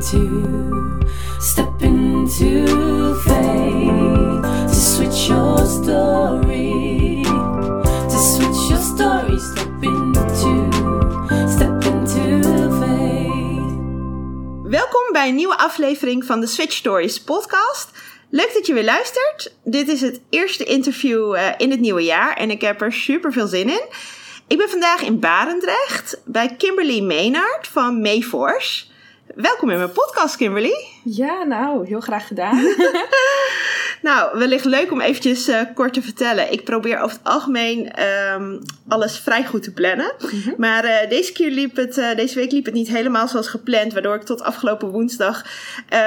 into, step into faith to switch your story, to switch your story, step into. Welkom bij een nieuwe aflevering van de Switch Stories podcast. Leuk dat je weer luistert. Dit is het eerste interview eh, in het nieuwe jaar en ik heb er super veel zin in. Ik ben vandaag in Barendrecht bij Kimberly Maynard van Mayforce. Welkom in mijn podcast, Kimberly. Ja, nou, heel graag gedaan. Nou, wellicht leuk om eventjes eh, kort te vertellen. Ik probeer over het algemeen ehm, alles vrij goed te plannen. Maar eh, deze, keer liep het, eh, deze week liep het niet helemaal zoals gepland. Waardoor ik tot afgelopen woensdag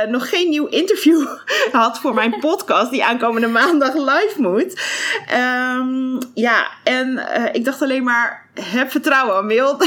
nog geen nieuw interview had voor mijn podcast. Die aankomende maandag live moet. Ehm, ja, en ik dacht alleen maar... Heb vertrouwen, Amil.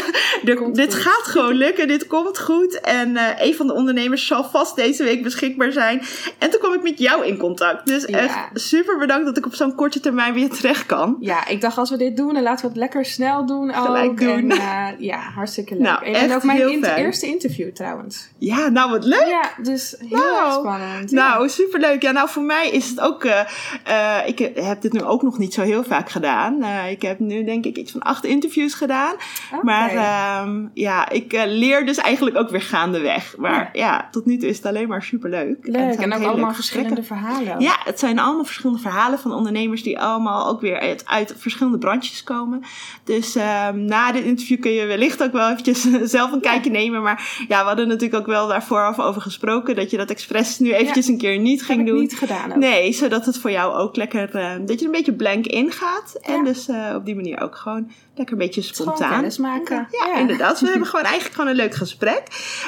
Dit goed. gaat gewoon lukken. Dit komt goed. En eh, een van de ondernemers zal vast deze week beschikbaar zijn. En toen kwam ik met jou in contact. Dus Ja. echt super bedankt dat ik op zo'n korte termijn weer terecht kan. Ja, ik dacht als we dit doen, dan laten we het lekker snel doen. Gelijk ook. doen. En, eh, ja, hartstikke leuk. Nou, en echt ook mijn heel inter- fijn. eerste interview trouwens. Ja, nou wat leuk. Ja, dus heel Nou, erg spannend. Ja. Nou, superleuk. Ja, nou voor mij is het ook... eh, eh, ik heb dit nu ook nog niet zo heel vaak gedaan. Ik heb nu denk ik iets van acht interviews gedaan. Maar ehm, ja, ik leer dus eigenlijk ook weer gaandeweg. Maar ja, tot nu toe is het alleen maar superleuk. het leuk. En ook hele allemaal verschillende verhalen. Ja, het zijn allemaal verschillende verhalen van ondernemers die allemaal ook weer uit, uit verschillende branches komen. Dus ehm, na dit interview kun je wellicht ook wel eventjes zelf een kijkje nemen. Maar ja, we hadden natuurlijk ook wel daarvoor over gesproken dat je dat expres nu eventjes een keer niet ging doen. niet gedaan ook. Nee, zodat het voor jou ook lekker, eh, dat je een beetje blank ingaat. En Ja. dus eh, op die manier ook gewoon lekker een beetje spontaan. maken. Ja, inderdaad. We hebben gewoon eigenlijk gewoon een leuk gesprek.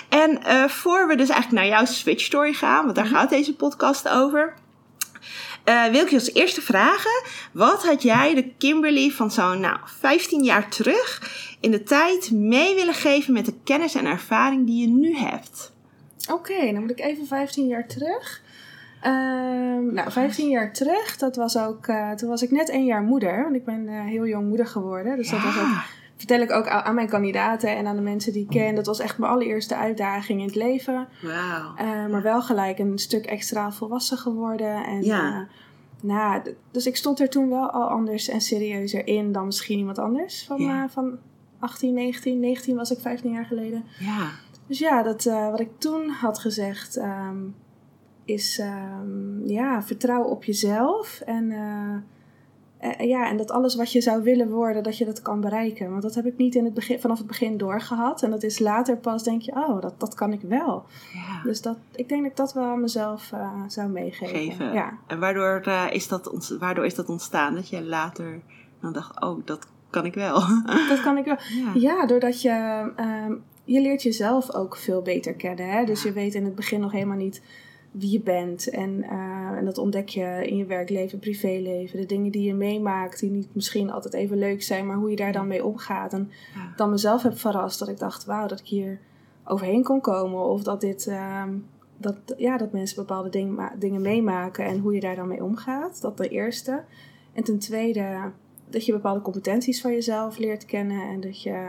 En eh, voor we dus eigenlijk naar jouw switch story gaan, want daar Mhm. gaat deze podcast over. eh, wil ik je als eerste vragen, wat had jij de Kimberly van zo'n nou, 15 jaar terug in de tijd mee willen geven met de kennis en ervaring die je nu hebt? Oké, dan moet ik even 15 jaar terug. Ehm, nou, 15 jaar terug, dat was ook, eh, toen was ik net één jaar moeder. Want ik ben eh, heel jong moeder geworden. Dus dat was ook, vertel ik ook aan, mijn kandidaten en aan de mensen die ik ken. Dat was echt mijn allereerste uitdaging in het leven. Wauw. Eh, maar wel gelijk een stuk extra volwassen geworden. En, Ja. eh, nou, dus ik stond er toen wel al anders en serieuzer in dan misschien iemand anders. Van, eh, van 18, 19, 19 was ik 15 jaar geleden. Ja. Dus ja, dat, wat ik toen had gezegd ehm, is ehm, ja, vertrouw op jezelf. En, eh, ja, en dat alles wat je zou willen worden, dat je dat kan bereiken. Want dat heb ik niet in het begin, vanaf het begin doorgehad. En dat is later pas denk je, oh, dat, dat kan ik wel. ja. Dus dat, ik denk dat ik dat wel aan mezelf eh, zou meegeven. Geven. Ja. En waardoor, eh, is dat waardoor is dat ontstaan? Dat je later dan dacht, oh, dat kan ik wel. Dat kan ik wel. Ja. Ja, doordat je, ehm, je leert jezelf ook veel beter kennen. Hè? Dus je weet in het begin nog helemaal niet wie je bent. En, eh, en dat ontdek je in je werkleven, privéleven. De dingen die je meemaakt, die niet misschien altijd even leuk zijn, maar hoe je daar dan mee omgaat. En Ja. dan mezelf heb verrast dat ik dacht, wauw, dat ik hier overheen kon komen. Of dat dit... ehm, dat, ja, dat mensen bepaalde dingen meemaken en hoe je daar dan mee omgaat. Dat de eerste. En ten tweede, dat je bepaalde competenties van jezelf leert kennen. En dat je,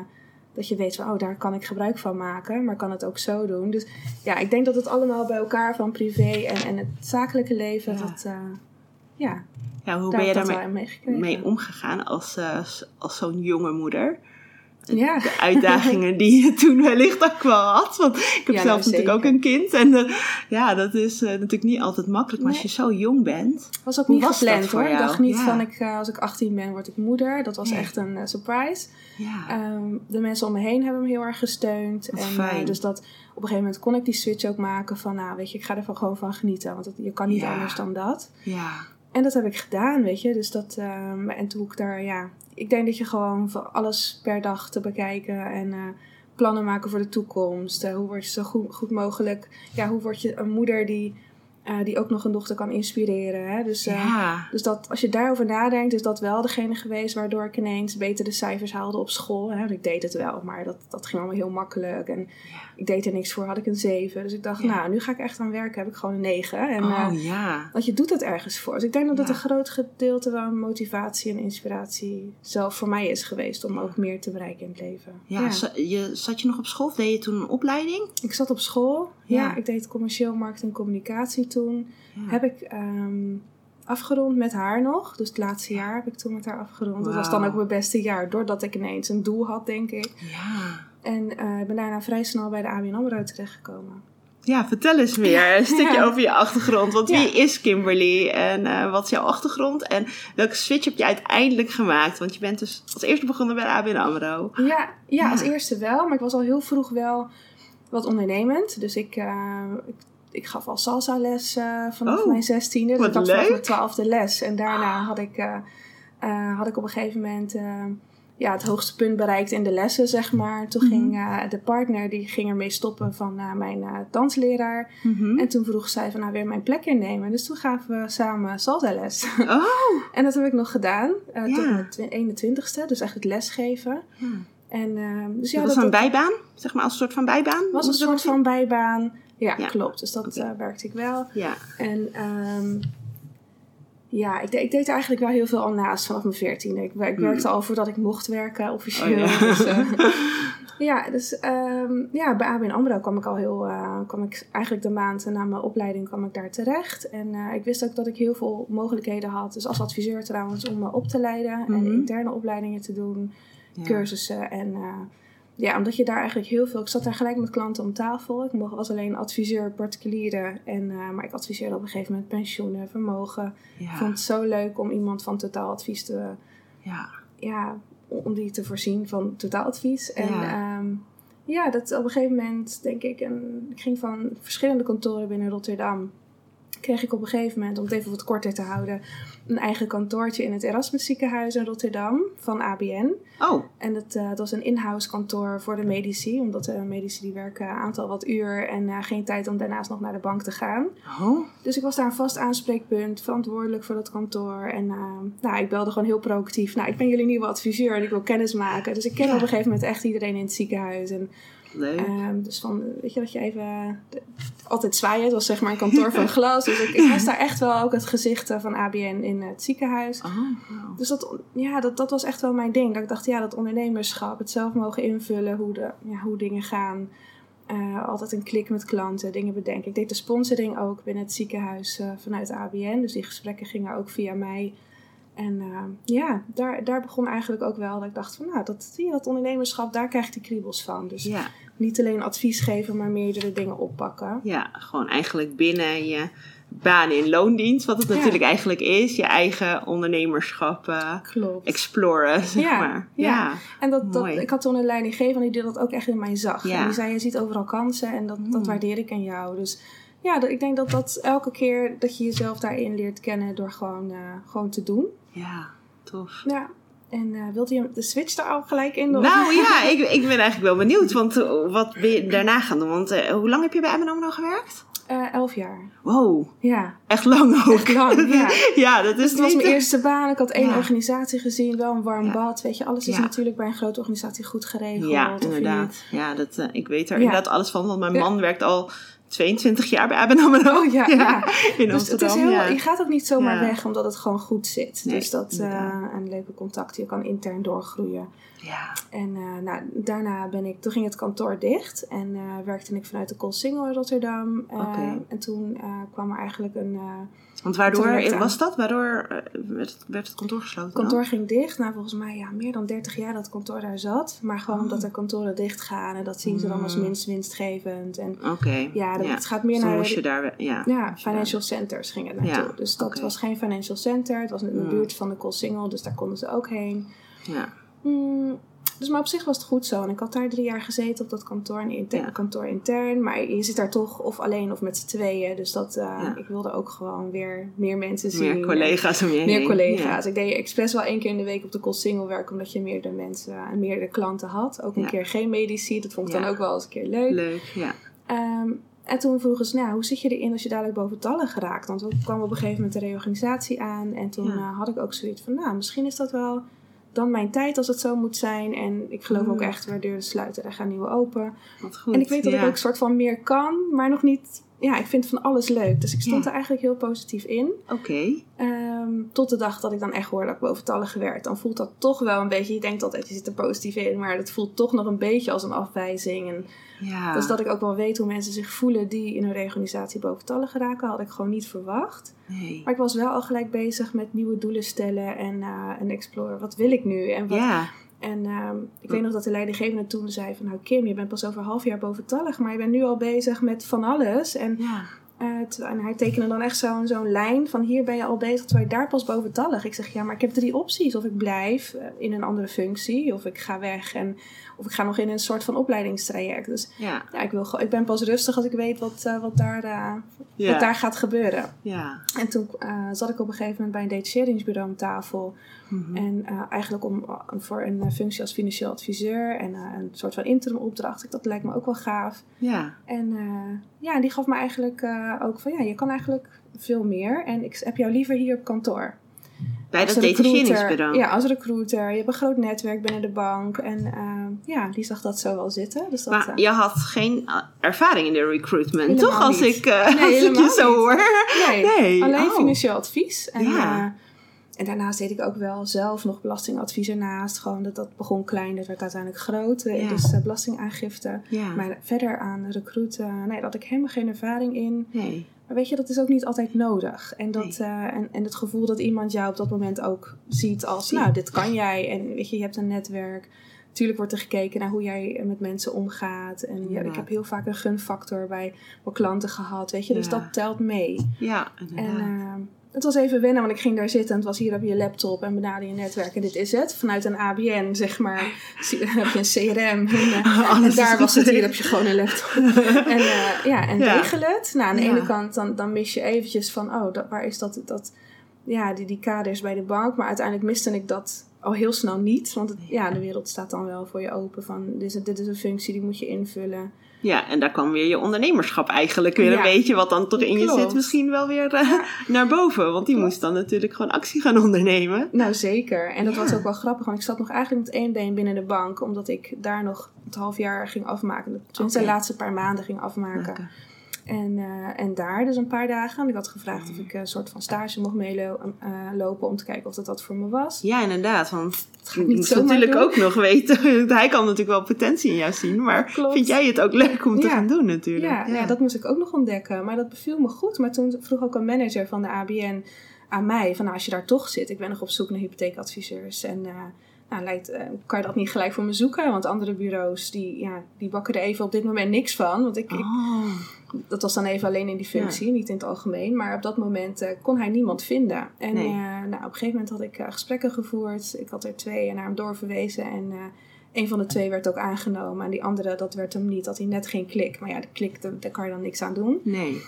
dat je weet van, oh, daar kan ik gebruik van maken. Maar kan het ook zo doen. Dus ja, ik denk dat het allemaal bij elkaar van privé en, en het zakelijke leven. Ja. Dat, eh, ja, Ja, hoe daar ben je daarmee mee omgegaan als, eh, als zo'n jonge moeder? Ja. De uitdagingen die je toen wellicht ook wel had. Want ik heb Ja, zelf nou, natuurlijk ook een kind. En eh, ja, dat is eh, natuurlijk niet altijd makkelijk. Maar als je zo jong bent. was ook niet was gepland voor hoor. Ik jou? dacht niet Ja. van, ik, eh, als ik 18 ben, word ik moeder. Dat was Nee. echt een surprise. Ja, Ehm, de mensen om me heen hebben me heel erg gesteund. Wat en fijn. dus dat op een gegeven moment kon ik die switch ook maken van, nou weet je, ik ga er gewoon van genieten. Want het, je kan niet Ja. anders dan dat. ja, En dat heb ik gedaan, weet je. Dus dat, ehm, en toen ik daar, ja, ik denk dat je gewoon alles per dag te bekijken en eh, plannen maken voor de toekomst. Eh, hoe word je zo goed, goed mogelijk, ja, hoe word je een moeder die, eh, die ook nog een dochter kan inspireren. Hè? Dus, eh, ja. dus dat, als je daarover nadenkt, is dat wel degene geweest waardoor ik ineens betere cijfers haalde op school. Hè? Want ik deed het wel, maar dat, dat ging allemaal heel makkelijk. En ik deed er niks voor, had ik een 7. Dus ik dacht, Ja. nou, nu ga ik echt aan werken, heb ik gewoon een 9. En, eh, Oh ja. want je doet het ergens voor. Dus ik denk dat dat een groot gedeelte van motivatie en inspiratie zelf voor mij is geweest om ook meer te bereiken in het leven. Ja, je, zat je nog op school of deed je toen een opleiding? Ik zat op school Ja, ik deed commercieel marketing en communicatie toen. Ja. Heb ik ehm, afgerond met haar nog. Dus het laatste jaar heb ik toen met haar afgerond. Dat was dan ook mijn beste jaar. Doordat ik ineens een doel had, denk ik. Ja. En eh, ben daarna vrij snel bij de ABN AMRO terechtgekomen. Ja, vertel eens meer een stukje Ja. over je achtergrond. Want Ja. wie is Kimberly en eh, wat is jouw achtergrond? En welke switch heb je uiteindelijk gemaakt? Want je bent dus als eerste begonnen bij de ABN AMRO. Ja, ja, Ja. als eerste wel. Maar ik was al heel vroeg wel wat ondernemend. Dus ik, eh, ik, ik gaf al salsa les eh, vanaf Oh, mijn zestiende. Dus wat ik had vanaf mijn twaalfde les. En daarna had ik, eh, eh, had ik op een gegeven moment ja, het hoogste punt bereikt in de lessen, zeg maar. Toen Mhm. ging de partner, die ging ermee stoppen van mijn dansleraar. Mhm. En toen vroeg zij van, nou, weer mijn plek innemen. Dus toen gaven we samen salsa les. Oh, en dat heb ik nog gedaan, eh, tot Ja. mijn twi- 21ste. Dus echt het lesgeven. En, eh, dus ja, dat was een bijbaan? Zeg maar als een soort van bijbaan? was een dat soort van bijbaan. Ja, Ja. klopt. Dus dat Oké. eh, werkte ik wel. Ja. En ehm, ja, ik, de- ik deed er eigenlijk wel heel veel al naast vanaf mijn veertiende. Ik, ik Hmm. werkte al voordat ik mocht werken, officieel. Oh, ja. Dus, eh, ja, dus ehm, ja, bij ABN AMRO kwam ik al heel... eh, kwam ik eigenlijk de maand na mijn opleiding kwam ik daar terecht. En ik wist ook dat ik heel veel mogelijkheden had. Dus als adviseur trouwens, om me op te leiden. En Mhm. interne opleidingen te doen Ja. cursussen. En ja, omdat je daar eigenlijk heel veel... Ik zat daar gelijk met klanten om tafel. Ik mocht- was alleen adviseur particulieren. En, eh, maar ik adviseerde op een gegeven moment pensioenen, vermogen. Ik vond het zo leuk om iemand van totaaladvies te... ja. Ja, om die te voorzien van totaaladvies. En Ja. ja, ja dat op een gegeven moment denk ik... En ik ging van verschillende kantoren binnen Rotterdam... kreeg ik op een gegeven moment, om het even wat korter te houden... een eigen kantoortje in het Erasmus ziekenhuis in Rotterdam van ABN. Oh, En dat, eh, dat was een in-house kantoor voor de medici. Omdat de medici die werken een aantal wat uur en eh, geen tijd om daarnaast nog naar de bank te gaan. oh. Dus ik was daar een vast aanspreekpunt, verantwoordelijk voor dat kantoor. En eh, nou, ik belde gewoon heel proactief. Nou, ik ben jullie nieuwe adviseur en ik wil kennis maken. Dus ik ken Ja. op een gegeven moment echt iedereen in het ziekenhuis. En, leuk. ehm, dus van, weet je dat je even... altijd zwaaien, het was zeg maar een kantoor van glas. Dus ik, ik was daar echt wel ook het gezicht eh, van ABN in het ziekenhuis. Oh, wow. Dus dat, ja, dat, dat was echt wel mijn ding. Dat ik dacht, ja, dat ondernemerschap, het zelf mogen invullen, hoe, de, ja, hoe dingen gaan. Eh, altijd een klik met klanten, dingen bedenken. Ik deed de sponsoring ook binnen het ziekenhuis eh, vanuit ABN. Dus die gesprekken gingen ook via mij. En eh, ja, daar, daar begon eigenlijk ook wel dat ik dacht van, nou, dat, zie je, dat ondernemerschap, daar krijg ik de kriebels van. Dus Ja. niet alleen advies geven, maar meerdere dingen oppakken. ja, gewoon eigenlijk binnen je baan in loondienst, wat het Ja. natuurlijk eigenlijk is, je eigen ondernemerschap Klopt. exploren, zeg Ja, maar. ja. En dat, dat, ik had toen een leidinggever die dat ook echt in mij zag. En die zei, je ziet overal kansen en dat, dat Mm. waardeer ik aan jou. Dus ja, ik denk dat dat elke keer dat je jezelf daarin leert kennen door gewoon, eh, gewoon te doen. Ja, tof. Ja. En eh wilde je de switch daar ook gelijk in doen? Nou ja, ik, ik ben eigenlijk wel benieuwd, want eh, wat ben je daarna gaan doen? Want eh, hoe lang heb je bij ABN AMRO gewerkt? Elf jaar. Wow, Ja, echt lang ook. echt lang. Ja. ja, dat is Dus het was mijn eerste baan. Ik had één Ja. organisatie gezien, wel een warm Ja. bad. Weet je, alles is natuurlijk bij een grote organisatie goed geregeld. Ja, inderdaad. Ja, dat, ik weet er inderdaad alles van, want mijn man werkt al 22 jaar bij ABN AMRO. Oh ja, ja. in Dus het is heel, ja. je gaat ook niet zomaar weg omdat het gewoon goed zit. Nee, dus dat eh een leuke contact. Je kan intern doorgroeien. ja. En eh, nou, daarna ben ik, toen ging het kantoor dicht en eh, werkte ik vanuit de Koolsingel in Rotterdam. Eh, Oké. En toen kwam er eigenlijk een Want waardoor was dat? Waardoor eh, werd, het- werd het kantoor gesloten? dan? kantoor ging dicht. Nou, volgens mij ja, meer dan 30 jaar dat het kantoor daar zat. Maar gewoon Oh. omdat er kantoren dicht gaan en dat zien ze dan als Mm. minst winstgevend. En Oké. ja, dat, ja. het gaat meer Dus naar moest je daar... Ja. Ja, financial centers ging het naartoe. Ja, Dus dat was geen financial center. Het was in de Hmm. buurt van de Koolsingel, dus daar konden ze ook heen. Ja. Hmm, dus maar op zich was het goed zo. En ik had daar drie jaar gezeten op dat kantoor, een Ja. kantoor intern. Maar je zit daar toch of alleen of met z'n tweeën. Dus dat, eh, Ja. ik wilde ook gewoon weer meer mensen zien. Meer collega's om je heen. Meer collega's. Ik deed expres wel één keer in de week op de Koolsingel werken, omdat je meerdere mensen en meerdere klanten had. Ook een keer geen medici, dat vond ik dan ook wel eens een keer leuk. Leuk, ja. Ehm, en toen vroegen ze, nou, hoe zit je erin als je dadelijk boven tallen geraakt? Want we kwamen op een gegeven moment de reorganisatie aan. En toen eh, had ik ook zoiets van, nou, misschien is dat wel dan mijn tijd als het zo moet zijn. En ik geloof ook Mm. echt, waar deuren sluiten, er gaan nieuwe open. Wat goed. en ik weet dat ja. ik ook soort van meer kan, maar nog niet... Ja, ik vind van alles leuk. Dus ik stond Ja. er eigenlijk heel positief in. Oké. Ehm, tot de dag dat ik dan echt hoor dat ik boventallig werd. Dan voelt dat toch wel een beetje, je denkt altijd, je zit er positief in, maar het voelt toch nog een beetje als een afwijzing. En Ja. Dus dat ik ook wel weet hoe mensen zich voelen die in een reorganisatie boventallig geraken, had ik gewoon niet verwacht. Nee. Maar ik was wel al gelijk bezig met nieuwe doelen stellen en, eh en exploren. Wat wil ik nu? En, wat, Ja. En ehm, ik weet nog dat de leidinggevende toen zei van... Nou Kim, je bent pas over een half jaar boventallig, maar je bent nu al bezig met van alles. En, Ja. eh, en hij tekende dan echt zo'n zo'n lijn van hier ben je al bezig, terwijl je daar pas boventallig. Ik zeg ja, maar ik heb drie opties. Of ik blijf eh, in een andere functie, of ik ga weg en of ik ga nog in een soort van opleidingstraject. Dus Ja. ja, ik, wil, ik ben pas rustig als ik weet wat, eh, wat, daar, wat daar gaat gebeuren. Ja. En toen zat ik op een gegeven moment bij een detacheringsbureau aan tafel. Mhm. En eh, eigenlijk om, voor een eh, functie als financieel adviseur en eh, een soort van interim opdracht. Ik, dat lijkt me ook wel gaaf. Ja. En eh, ja, die gaf me eigenlijk eh, ook van ja, je kan eigenlijk veel meer. En ik heb jou liever hier op kantoor. Bij dat Als detacheringsbureau. Ja, als recruiter. Je hebt een groot netwerk binnen de bank. En eh, ja, die zag dat zo wel zitten. Dus dat, Maar eh, je had geen ervaring in de recruitment, toch? Als niet. ik, uh, Nee, als ik je helemaal zo niet. hoor. Nee, Nee, alleen oh. financieel advies. En, Ja. En daarnaast deed ik ook wel zelf nog belastingadvies ernaast. Gewoon dat, dat begon klein, dat werd uiteindelijk groot. Ja. Dus belastingaangifte. Ja. Maar verder aan recruiten, nee, daar had ik helemaal geen ervaring in. Nee. Maar weet je, dat is ook niet altijd nodig. En, dat, Nee. eh, en, en het gevoel dat iemand jou op dat moment ook ziet als, Zie. nou, dit kan jij. En weet je, je hebt een netwerk. Tuurlijk wordt er gekeken naar hoe jij met mensen omgaat. En ja, ik Inderdaad. heb heel vaak een gunfactor bij mijn klanten gehad, weet je. Dus dat telt mee. Ja, En inderdaad. Het was even wennen, want ik ging daar zitten en het was hier op je laptop en benade je netwerk en dit is het. Vanuit een ABN, zeg maar, heb je een CRM en, eh, en daar was het, hier heb je gewoon een laptop. en eh, ja, en Ja. regel het. Nou, aan de Ja. ene kant dan, dan mis je eventjes van, oh, dat, waar is dat, dat ja, die, die kaders bij de bank. Maar uiteindelijk miste ik dat al heel snel niet. Want het, ja, de wereld staat dan wel voor je open van, dit is, dit is een functie, die moet je invullen. Ja, en daar kwam weer je ondernemerschap eigenlijk weer Ja. een beetje, wat dan toch in je zit, misschien wel weer eh, naar boven. Want die Klopt. moest dan natuurlijk gewoon actie gaan ondernemen. Nou, zeker. En dat Ja. was ook wel grappig, want ik zat nog eigenlijk met één been binnen de bank, omdat ik daar nog het half jaar ging afmaken. Tenminste, Oké. de laatste paar maanden ging afmaken. En, eh, en daar dus een paar dagen. En ik had gevraagd of ik een soort van stage mocht meelopen om te kijken of dat wat voor me was. Ja, inderdaad. Want ik moet zomaar natuurlijk doen. ook nog weten. Hij kan natuurlijk wel potentie in jou zien. Maar Klopt. vind jij het ook leuk om te Ja. gaan doen natuurlijk? Ja, ja. dat moest ik ook nog ontdekken. Maar dat beviel me goed. Maar toen vroeg ook een manager van de ABN aan mij: van nou, als je daar toch zit, ik ben nog op zoek naar hypotheekadviseurs. En eh, nou, lijkt, eh, kan je dat niet gelijk voor me zoeken? Want andere bureaus die, ja, die bakken er even op dit moment niks van. Want ik, ik- Oh, dat was dan even alleen in die functie, niet in het algemeen. Maar op dat moment eh, kon hij niemand vinden. En Nee. eh, nou, op een gegeven moment had ik eh, gesprekken gevoerd. Ik had er twee naar hem doorverwezen. En een van de twee werd ook aangenomen. En die andere, dat werd hem niet. Had hij net geen klik. Maar ja, de klik, daar, daar kan je dan niks aan doen. nee.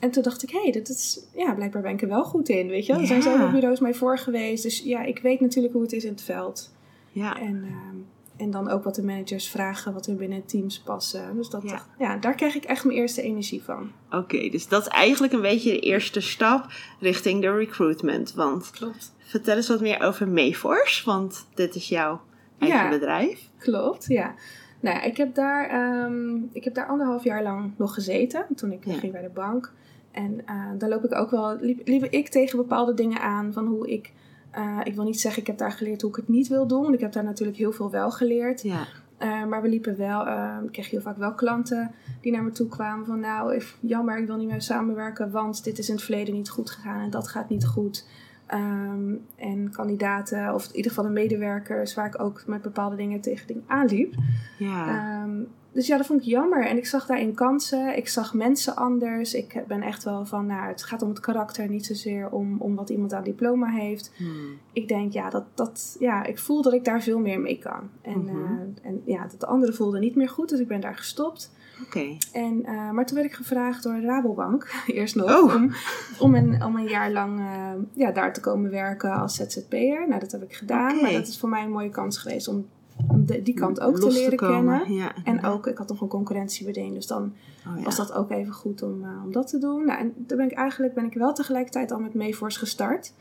En toen dacht ik, hé, hey, dit is, ja, blijkbaar ben ik er wel goed in, weet je. Er zijn zoveel bureaus mee voor geweest. Dus ja, ik weet natuurlijk hoe het is in het veld. Ja. En, ehm, en dan ook wat de managers vragen, wat er binnen teams passen. Dus dat, Ja. ja. daar krijg ik echt mijn eerste energie van. Oké, dus dat is eigenlijk een beetje de eerste stap richting de recruitment. Want Klopt. vertel eens wat meer over Mayforce, want dit is jouw eigen Ja. bedrijf. Klopt, ja. Nou, ja, ik heb, daar, ehm, ik heb daar anderhalf jaar lang nog gezeten, toen ik Ja. ging bij de bank. En eh, daar loop ik ook wel, liep, liep ik tegen bepaalde dingen aan van hoe ik, eh, ik wil niet zeggen ik heb daar geleerd hoe ik het niet wil doen, want ik heb daar natuurlijk heel veel wel geleerd. Ja. Eh, maar we liepen wel, eh, ik kreeg heel vaak wel klanten die naar me toe kwamen van nou, if- jammer, ik wil niet meer samenwerken, want dit is in het verleden niet goed gegaan en dat gaat niet goed. Ehm, en kandidaten, of in ieder geval de medewerkers, waar ik ook met bepaalde dingen tegen dingen aanliep. Ja. Ehm, dus ja, dat vond ik jammer. En ik zag daarin kansen. Ik zag mensen anders. Ik ben echt wel van, nou, het gaat om het karakter, niet zozeer om, om wat iemand aan diploma heeft Hmm. ik denk, ja, dat, dat, ja, ik voel dat ik daar veel meer mee kan. En, Mhm. eh, en ja, dat de andere voelde niet meer goed, dus ik ben daar gestopt. Oké. En, eh, maar toen werd ik gevraagd door Rabobank, eerst nog, Oh. om, om, een, om een jaar lang eh, ja, daar te komen werken als ZZP'er. Nou, dat heb ik gedaan, maar dat is voor mij een mooie kans geweest om, om de- die kant ook te leren kennen. Ja. En ook, ik had nog een concurrentiebeding, dus dan Oh, ja. was dat ook even goed om, eh, om dat te doen. Nou, en toen ben ik eigenlijk ben ik wel tegelijkertijd al met Mayforce gestart.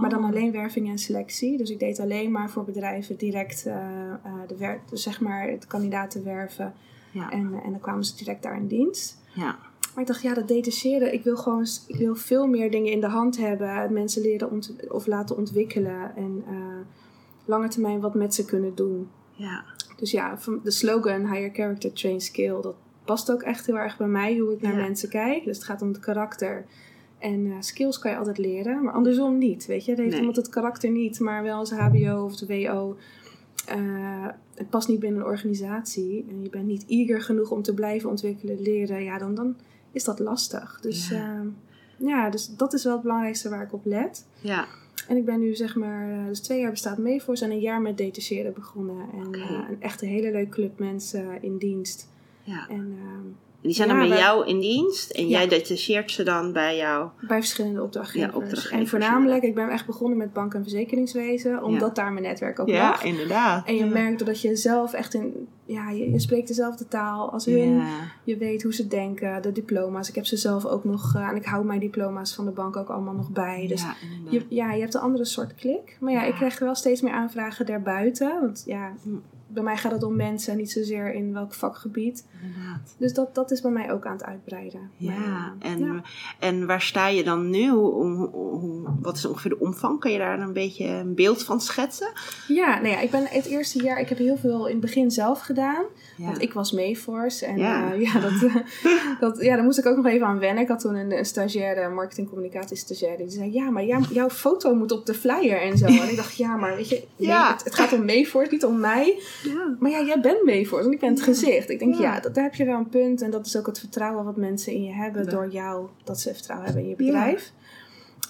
Maar dan Oh. alleen werving en selectie. Dus ik deed alleen maar voor bedrijven direct eh, eh, de, wer- dus zeg maar de kandidaten werven. Ja. En, en dan kwamen ze direct daar in dienst. Ja. Maar ik dacht, ja, dat detacheren, ik wil gewoon ik wil veel meer dingen in de hand hebben. Mensen leren ont of laten ontwikkelen. En uh, lange termijn wat met ze kunnen doen. Ja. Dus ja, de slogan Higher Character Train Skill, dat past ook echt heel erg bij mij, hoe ik naar Ja. mensen kijk. Dus het gaat om het karakter. En eh, skills kan je altijd leren, maar andersom niet. Weet je, het heeft Nee. iemand het karakter niet, maar wel als HBO of de WO. eh, het past niet binnen een organisatie en je bent niet eager genoeg om te blijven ontwikkelen, leren, ja, dan, dan is dat lastig. Dus Ja. ja. ja, dus dat is wel het belangrijkste waar ik op let. Ja. En ik ben nu zeg maar, eh, dus twee jaar bestaat Meevoors en een jaar met detacheren begonnen. En eh, een echt een hele leuke club mensen in dienst. ja. En Die zijn Ja, dan bij wij- jou in dienst en Ja. jij detacheert ze dan bij jou. bij verschillende opdrachtgevers. Ja, opdrachtgevers, en voornamelijk, ik ben echt begonnen met bank- en verzekeringswezen, omdat daar mijn netwerk ook lag. inderdaad. En je ja. merkt doordat je zelf echt in, ja, je, je spreekt dezelfde taal als hun. Je weet hoe ze denken, de diploma's. Ik heb ze zelf ook nog, eh, en ik hou mijn diploma's van de bank ook allemaal nog bij. Dus ja. Je, ja, je hebt een andere soort klik. Maar ja, Ja. ik krijg wel steeds meer aanvragen daarbuiten. Want ja, bij mij gaat het om mensen, niet zozeer in welk vakgebied. inderdaad. Dus dat, dat is bij mij ook aan het uitbreiden. Ja, Maar, en, ja. en waar sta je dan nu? Hoe, hoe, hoe- wat is ongeveer de omvang? Kan je daar een beetje een beeld van schetsen? Ja, nou ja, ik ben het eerste jaar, ik heb heel veel in het begin zelf gedaan. Ja. Want ik was Mayforce. En Ja. ja, ja, dat, dat, ja, daar moest ik ook nog even aan wennen. Ik had toen een, een stagiaire, een marketing-communicatie stagiaire. Die zei, ja, maar jou- jouw foto moet op de flyer en zo. En ik dacht, ja, maar weet je, nee, Ja. het, het gaat om Mayforce, niet om mij. Maar ja, jij bent Mayforce, want ik ben het gezicht. Ik denk, Ja. dat, daar heb je wel een punt. En dat is ook het vertrouwen wat mensen in je hebben door jou. Dat ze vertrouwen hebben in je bedrijf.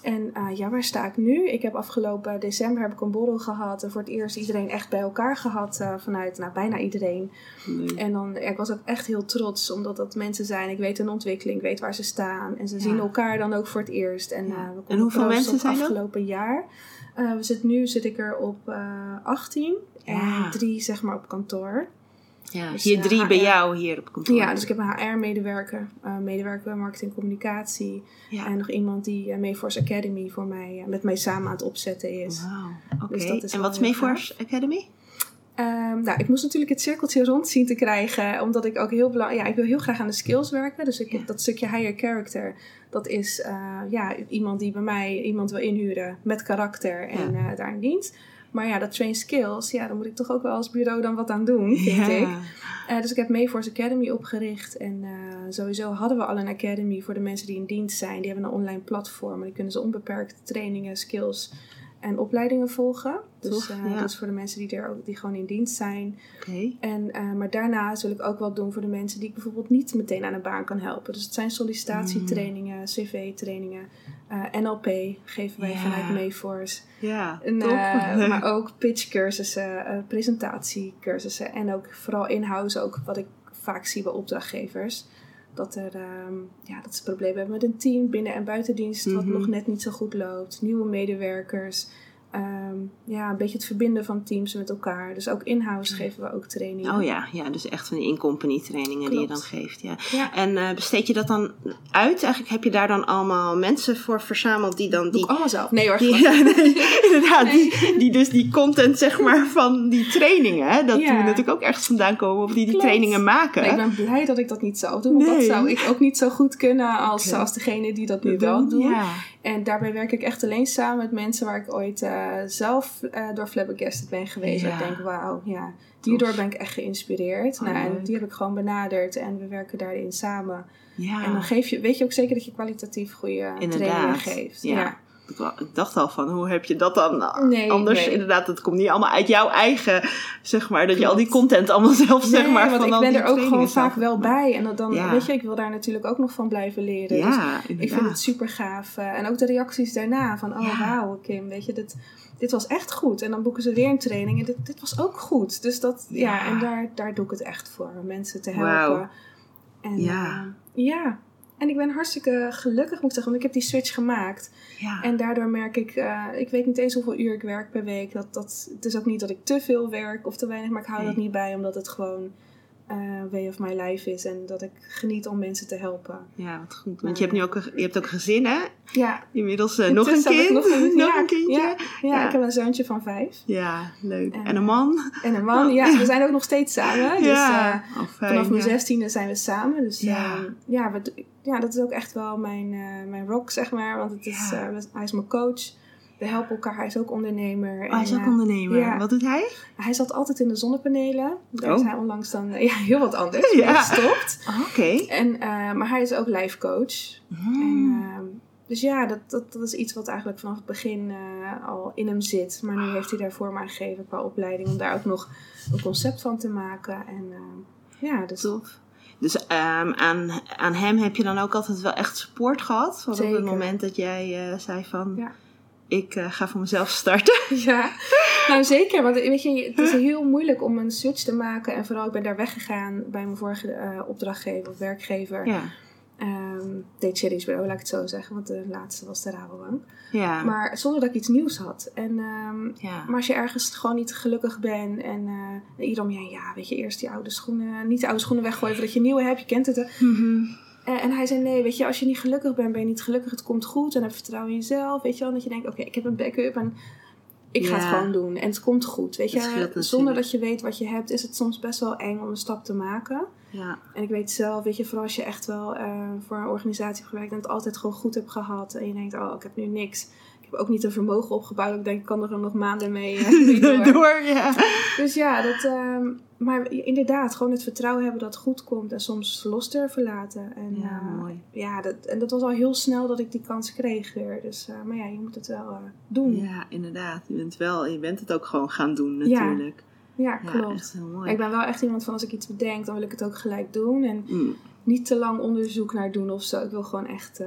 En eh, ja, waar sta ik nu? Ik heb afgelopen december heb ik een borrel gehad. En voor het eerst iedereen echt bij elkaar gehad. eh, vanuit, nou, bijna iedereen. Nee. En dan, ja, ik was ook echt heel trots, omdat dat mensen zijn. Ik weet hun ontwikkeling, ik weet waar ze staan. En ze Ja. zien elkaar dan ook voor het eerst. En, eh, we En hoeveel mensen zijn dat? afgelopen jaar. We zitten, nu zit ik er op eh 18 Ja. en drie zeg maar op kantoor. Ja, Dus, hier eh, drie bij jou hier op kantoor. Ja, dus ik heb een HR-medewerker, eh, medewerker bij marketing en communicatie. Ja. En nog iemand die uh, Mayforce Academy voor mij, eh, met mij samen aan het opzetten is. Oké. Dus is en wat is Mayforce Academy? Ehm, nou, ik moest natuurlijk het cirkeltje rond zien te krijgen, omdat ik ook heel belangrijk, ja, ik wil heel graag aan de skills werken. Dus ik, Ja. dat stukje higher character, dat is ja, iemand die bij mij iemand wil inhuren met karakter en daarin dient. Maar ja, dat train skills, ja, daar moet ik toch ook wel als bureau dan wat aan doen, vind ik. Eh, dus ik heb Mayforce Academy opgericht. En eh, sowieso hadden we al een academy voor de mensen die in dienst zijn. Die hebben een online platform. En die kunnen ze onbeperkt trainingen, skills en opleidingen volgen. Dus eh, ja. is voor de mensen die, er ook, die gewoon in dienst zijn. Oké. En, eh, maar daarnaast wil ik ook wat doen voor de mensen die ik bijvoorbeeld niet meteen aan een baan kan helpen. Dus het zijn sollicitatietrainingen, cv-trainingen, eh, NLP geven wij Ja. vanuit Mayforce. Ja, En, maar ook pitchcursussen, eh presentatiecursussen en ook vooral in-house ook wat ik vaak zie bij opdrachtgevers. Dat, er, ehm, ja, dat ze problemen hebben met een team binnen- en buitendienst wat Mhm. nog net niet zo goed loopt. Nieuwe medewerkers. Ehm, ja, een beetje het verbinden van teams met elkaar. Dus ook in-house geven we ook trainingen. Oh ja, ja, dus echt van die in-company trainingen die je dan geeft. Ja. Ja, En eh, besteed je dat dan uit? Eigenlijk heb je daar dan allemaal mensen voor verzameld die dan die. allemaal zelf. Nee hoor, Die, ja, nee, inderdaad, die, die dus die content zeg maar van die trainingen, hè, dat Ja. moet natuurlijk ook ergens vandaan komen of die die Klopt. trainingen maken. Nee, ik ben blij dat ik dat niet zelf doe. Want dat zou ik ook niet zo goed kunnen als, als degene die dat nu wel doet. Ja. En daarbij werk ik echt alleen samen met mensen waar ik ooit eh, zelf eh, door flabbergasted ben geweest. Ja. Ik denk, wauw, ja, hierdoor ben ik echt geïnspireerd. Oh, nou, en die heb ik gewoon benaderd en we werken daarin samen. ja. En dan geef je, weet je ook zeker dat je kwalitatief goede Inderdaad, geeft. ja. Ja. Ik dacht al van, hoe heb je dat dan eh, Nee, anders? nee. Inderdaad, het komt niet allemaal uit jouw eigen, zeg maar, dat je al die content allemaal zelf, zeg Nee, maar, want van ik ben die er ook gewoon vaak wel bij. En dat dan, Ja. weet je, ik wil daar natuurlijk ook nog van blijven leren. Dus Ja, Ik vind het super gaaf. eh, en ook de reacties daarna van, oh Ja. wauw Kim, weet je, dit, dit was echt goed. En dan boeken ze weer een training en dit, dit was ook goed. Dus dat, ja, Ja. en daar, daar doe ik het echt voor, om mensen te helpen. Wauw. En, Ja. eh, ja. En ik ben hartstikke gelukkig, moet ik zeggen, want ik heb die switch gemaakt. Ja. En daardoor merk ik, eh, ik weet niet eens hoeveel uur ik werk per week. Dat, dat, het is ook niet dat ik te veel werk of te weinig, maar ik hou Nee. dat niet bij, omdat het gewoon eh, way of my life is. En dat ik geniet om mensen te helpen. Ja, wat goed. Want je hebt nu ook een, je hebt ook een gezin, hè? Ja, Inmiddels eh, nog een kind. Nog een, Nog ja, een kindje. Ja, ja, Ja. ik heb een zoontje van vijf. Ja, leuk. En, En een man? En een man. Ja, we zijn ook nog steeds samen. Dus, ja. eh, Oh, fijn, Vanaf mijn zestiende zijn we samen. Dus Ja. ja, ja, we, ja dat is ook echt wel mijn, mijn rock, zeg maar. Want het is, hij is mijn coach. We helpen elkaar. Hij is ook ondernemer. Oh, hij is ook eh, ondernemer. ja. Wat doet hij? hij zat altijd in de zonnepanelen. Daar Oh. is hij onlangs dan eh, ja, heel wat anders Ja. gestopt. Oh, Oké. En, eh, maar hij is ook life coach. Hmm. En, ehm, dus ja, dat, dat, dat is iets wat eigenlijk vanaf het begin al in hem zit. Maar nu heeft hij daarvoor maar gegeven qua opleiding om daar ook nog een concept van te maken. En ja, dus Tof. Dus ehm, aan, aan hem heb je dan ook altijd wel echt support gehad? Want op het moment dat jij zei van... Ja. Ik eh, ga voor mezelf starten. Ja, nou zeker. Want weet je, het is heel moeilijk om een switch te maken. En vooral, ik ben daar weggegaan bij mijn vorige eh, opdrachtgever of werkgever. Ja. Ehm deed Cherry's Bureau, laat ik het zo zeggen. Want de laatste was de Rabobank. Ja. Maar zonder dat ik iets nieuws had. En, ehm, ja. maar als je ergens gewoon niet gelukkig bent en eh iedereen om je ja, weet je, eerst die oude schoenen, niet de oude schoenen weggooien voordat je nieuwe hebt, je kent het. hè. Mhm. En, en hij zei, nee, weet je, als je niet gelukkig bent, ben je niet gelukkig, het komt goed en heb vertrouwen in jezelf, weet je wel. Dat je denkt, oké, ik heb een backup en ik ga het gewoon doen en het komt goed, weet je. Zonder dat je weet wat je hebt, is het soms best wel eng om een stap te maken. ja. En ik weet zelf, weet je, vooral als je echt wel eh, voor een organisatie hebt gewerkt en het altijd gewoon goed hebt gehad. En je denkt, oh, ik heb nu niks. Heb ook niet een vermogen opgebouwd. Ik denk, ik kan er nog maanden mee, eh, mee door. Door, ja. Dus ja, dat, ehm, maar inderdaad, gewoon het vertrouwen hebben dat het goed komt. En soms los durven laten. En, Ja, eh, mooi. Ja, dat, en dat was al heel snel dat ik die kans kreeg weer. Dus, eh, maar ja, je moet het wel doen. Ja, Ja, inderdaad. Je bent, wel, je bent het ook gewoon gaan doen natuurlijk. Ja, klopt. echt heel mooi. Ik ben wel echt iemand van als ik iets bedenk, dan wil ik het ook gelijk doen. En Mm. niet te lang onderzoek naar doen of zo. Ik wil gewoon echt...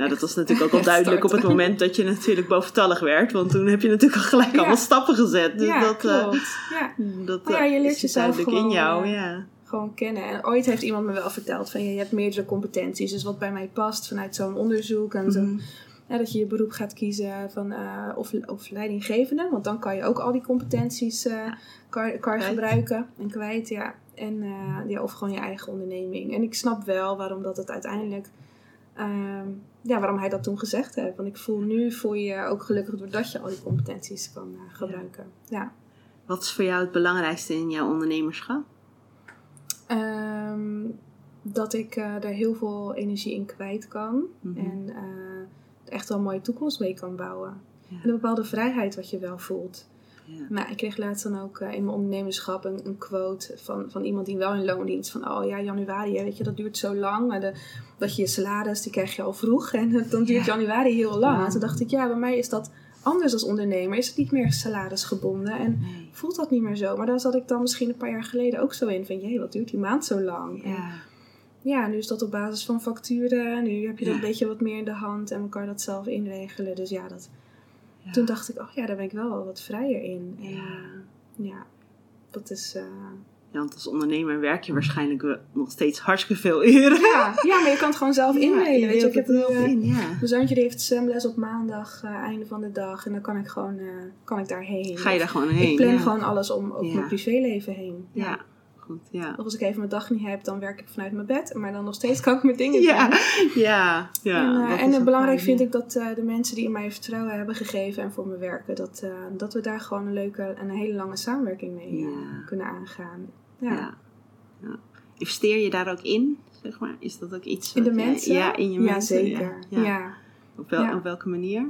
Nou, dat was natuurlijk ook al duidelijk op het moment dat je natuurlijk boventallig werd. Want toen heb je natuurlijk al gelijk Ja. allemaal stappen gezet. Dus ja, dat, eh, klopt. ja, dat Maar ja, je eh, leert is jezelf duidelijk in gewoon, jou. eh, ja. gewoon kennen. En ooit heeft iemand me wel verteld van je hebt meerdere competenties. Dus wat bij mij past vanuit zo'n onderzoek en zo. Mhm. Ja, dat je je beroep gaat kiezen van, of, of leidinggevende. Want dan kan je ook al die competenties eh, kan, gebruiken en kwijt. Ja. En ja, of gewoon je eigen onderneming. En ik snap wel waarom dat het uiteindelijk... ehm, ja, waarom hij dat toen gezegd heeft. Want ik voel nu voel je je ook gelukkig doordat je al die competenties kan eh, gebruiken. Ja. Wat is voor jou het belangrijkste in jouw ondernemerschap? Ehm, dat ik eh daar heel veel energie in kwijt kan. Mhm. En eh, echt wel een mooie toekomst mee kan bouwen. Ja. En een bepaalde vrijheid wat je wel voelt. Ja. Maar ik kreeg laatst dan ook eh, in mijn ondernemerschap een, een quote van, van iemand die wel in loondienst. Van, oh ja, januari, hè, weet je, dat duurt zo lang. De, dat je je salaris, die krijg je al vroeg. En dan duurt Ja. januari heel lang. Ja. En toen dacht ik, ja, bij mij is dat anders als ondernemer. Is het niet meer salarisgebonden. En Nee. voelt dat niet meer zo. Maar daar zat ik dan misschien een paar jaar geleden ook zo in. Van, jee, wat duurt die maand zo lang? En Ja. ja, nu is dat op basis van facturen. Nu heb je dat een beetje wat meer in de hand. En kan je dat zelf inregelen. Dus ja, dat, Ja. toen dacht ik, oh ja, daar ben ik wel wel wat vrijer in. En, Ja. eh, ja, dat is... eh, Ja, want als ondernemer werk je waarschijnlijk nog steeds hartstikke veel uren. ja, ja, maar je kan het gewoon zelf indelen. weet je, ik heb het wel eh, in, ja. Mijn zoontje die heeft zwemles op maandag, einde van de dag. En dan kan ik gewoon kan ik daarheen. Ga je daar gewoon heen? Ik plan ja. gewoon alles om Ja. mijn privéleven heen. Ja, goed. Ja. Of als ik even mijn dag niet heb, dan werk ik vanuit mijn bed. Maar dan nog steeds kan ik mijn dingen Ja, doen. ja, ja. en eh, en belangrijk fijn, vind ja. ik dat eh, de mensen die in mij vertrouwen hebben gegeven en voor me werken, dat, eh, dat we daar gewoon een leuke en een hele lange samenwerking mee Ja. kunnen aangaan. Ja. Investeer je daar ook in, zeg maar? Is dat ook iets In de jij- mensen? Ja, in je ja, mensen. zeker. Ja. Ja. Op, wel, op welke manier?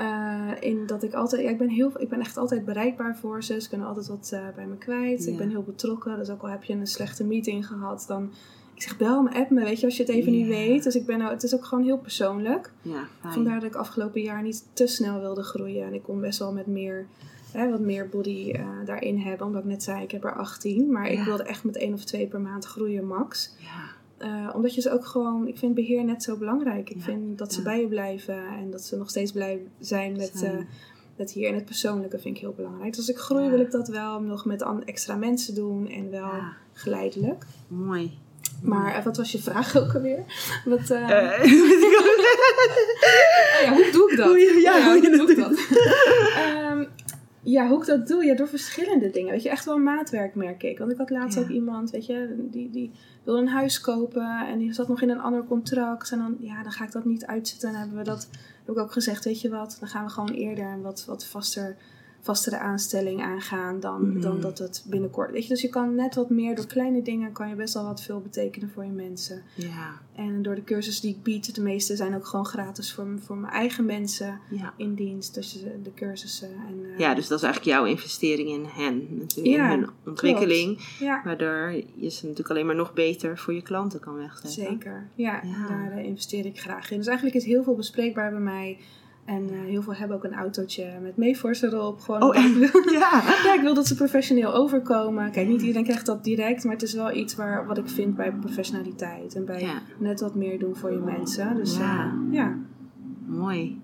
Eh, in dat ik altijd, ja, ik ben, heel, ik ben echt altijd bereikbaar voor ze. Ze kunnen altijd wat eh, bij me kwijt. Ja. Ik ben heel betrokken. Dus ook al heb je een slechte meeting gehad, dan. Ik zeg bel me, app me, weet je, als je het even niet weet. Dus ik ben, het is ook gewoon heel persoonlijk. Ja. Vandaar dat ik afgelopen jaar niet te snel wilde groeien. En ik kon best wel met meer, hè, wat meer body eh, daarin hebben. Omdat ik net zei, ik heb er 18. Maar ik wilde echt met één of twee per maand groeien, max. Ja, Eh, omdat je ze ook gewoon, ik vind beheer net zo belangrijk. Ik Ja, vind dat ze bij je blijven en dat ze nog steeds blij zijn met, eh, met hier. En het persoonlijke vind ik heel belangrijk. Dus als ik groei Ja. wil ik dat wel nog met extra mensen doen en wel geleidelijk. mooi. Maar eh, wat was je vraag ook alweer? Wat, oh ja, hoe doe ik dat? hoe ja, hoe doe ik dat? Ja, hoe ik dat doe? Ja, door verschillende dingen. Weet je, echt wel maatwerk merk ik. Want ik had laatst Ja. ook iemand, weet je, die, die wilde een huis kopen en die zat nog in een ander contract. En dan, ja, dan ga ik dat niet uitzetten. En dan hebben we dat, heb ik ook gezegd, weet je wat, dan gaan we gewoon eerder een wat, wat vaster, vastere aanstelling aangaan dan, Mhm. dan dat het binnenkort. Weet je, dus je kan net wat meer, door kleine dingen kan je best wel wat veel betekenen voor je mensen. Ja, En door de cursussen die ik bied, de meeste zijn ook gewoon gratis voor, voor mijn eigen mensen ja. in dienst. Dus de, de cursussen. En, eh, ja, dus dat is eigenlijk jouw investering in hen. Natuurlijk, Ja, in hun ontwikkeling. ja. Waardoor je ze natuurlijk alleen maar nog beter voor je klanten kan wegzetten. Zeker, ja, Ja. daar eh, investeer ik graag in. Dus eigenlijk is heel veel bespreekbaar bij mij. En eh, heel veel hebben ook een autootje met Mayforce erop. Gewoon Oh, Ja. ja, ik wil dat ze professioneel overkomen. Kijk, niet iedereen krijgt dat direct, maar het is wel iets waar, wat ik vind bij professionaliteit. En bij Ja. net wat meer doen voor je mensen. Dus Ja. ja, ja. Mooi.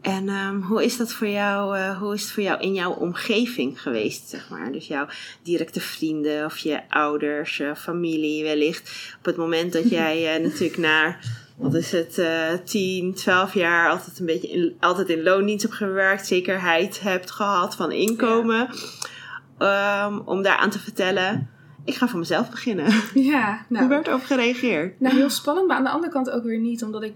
En ehm, hoe is dat voor jou, eh, hoe is het voor jou in jouw omgeving geweest, zeg maar? Dus jouw directe vrienden of je ouders, je familie wellicht. Op het moment dat jij eh, natuurlijk na, wat is het, eh 10, 12 jaar altijd een beetje in, altijd in loondienst hebt gewerkt, zekerheid hebt gehad van inkomen. Ehm, om daaraan te vertellen, ik ga voor mezelf beginnen. ja nou, Hoe werd erop gereageerd? Nou, heel spannend, maar aan de andere kant ook weer niet, omdat ik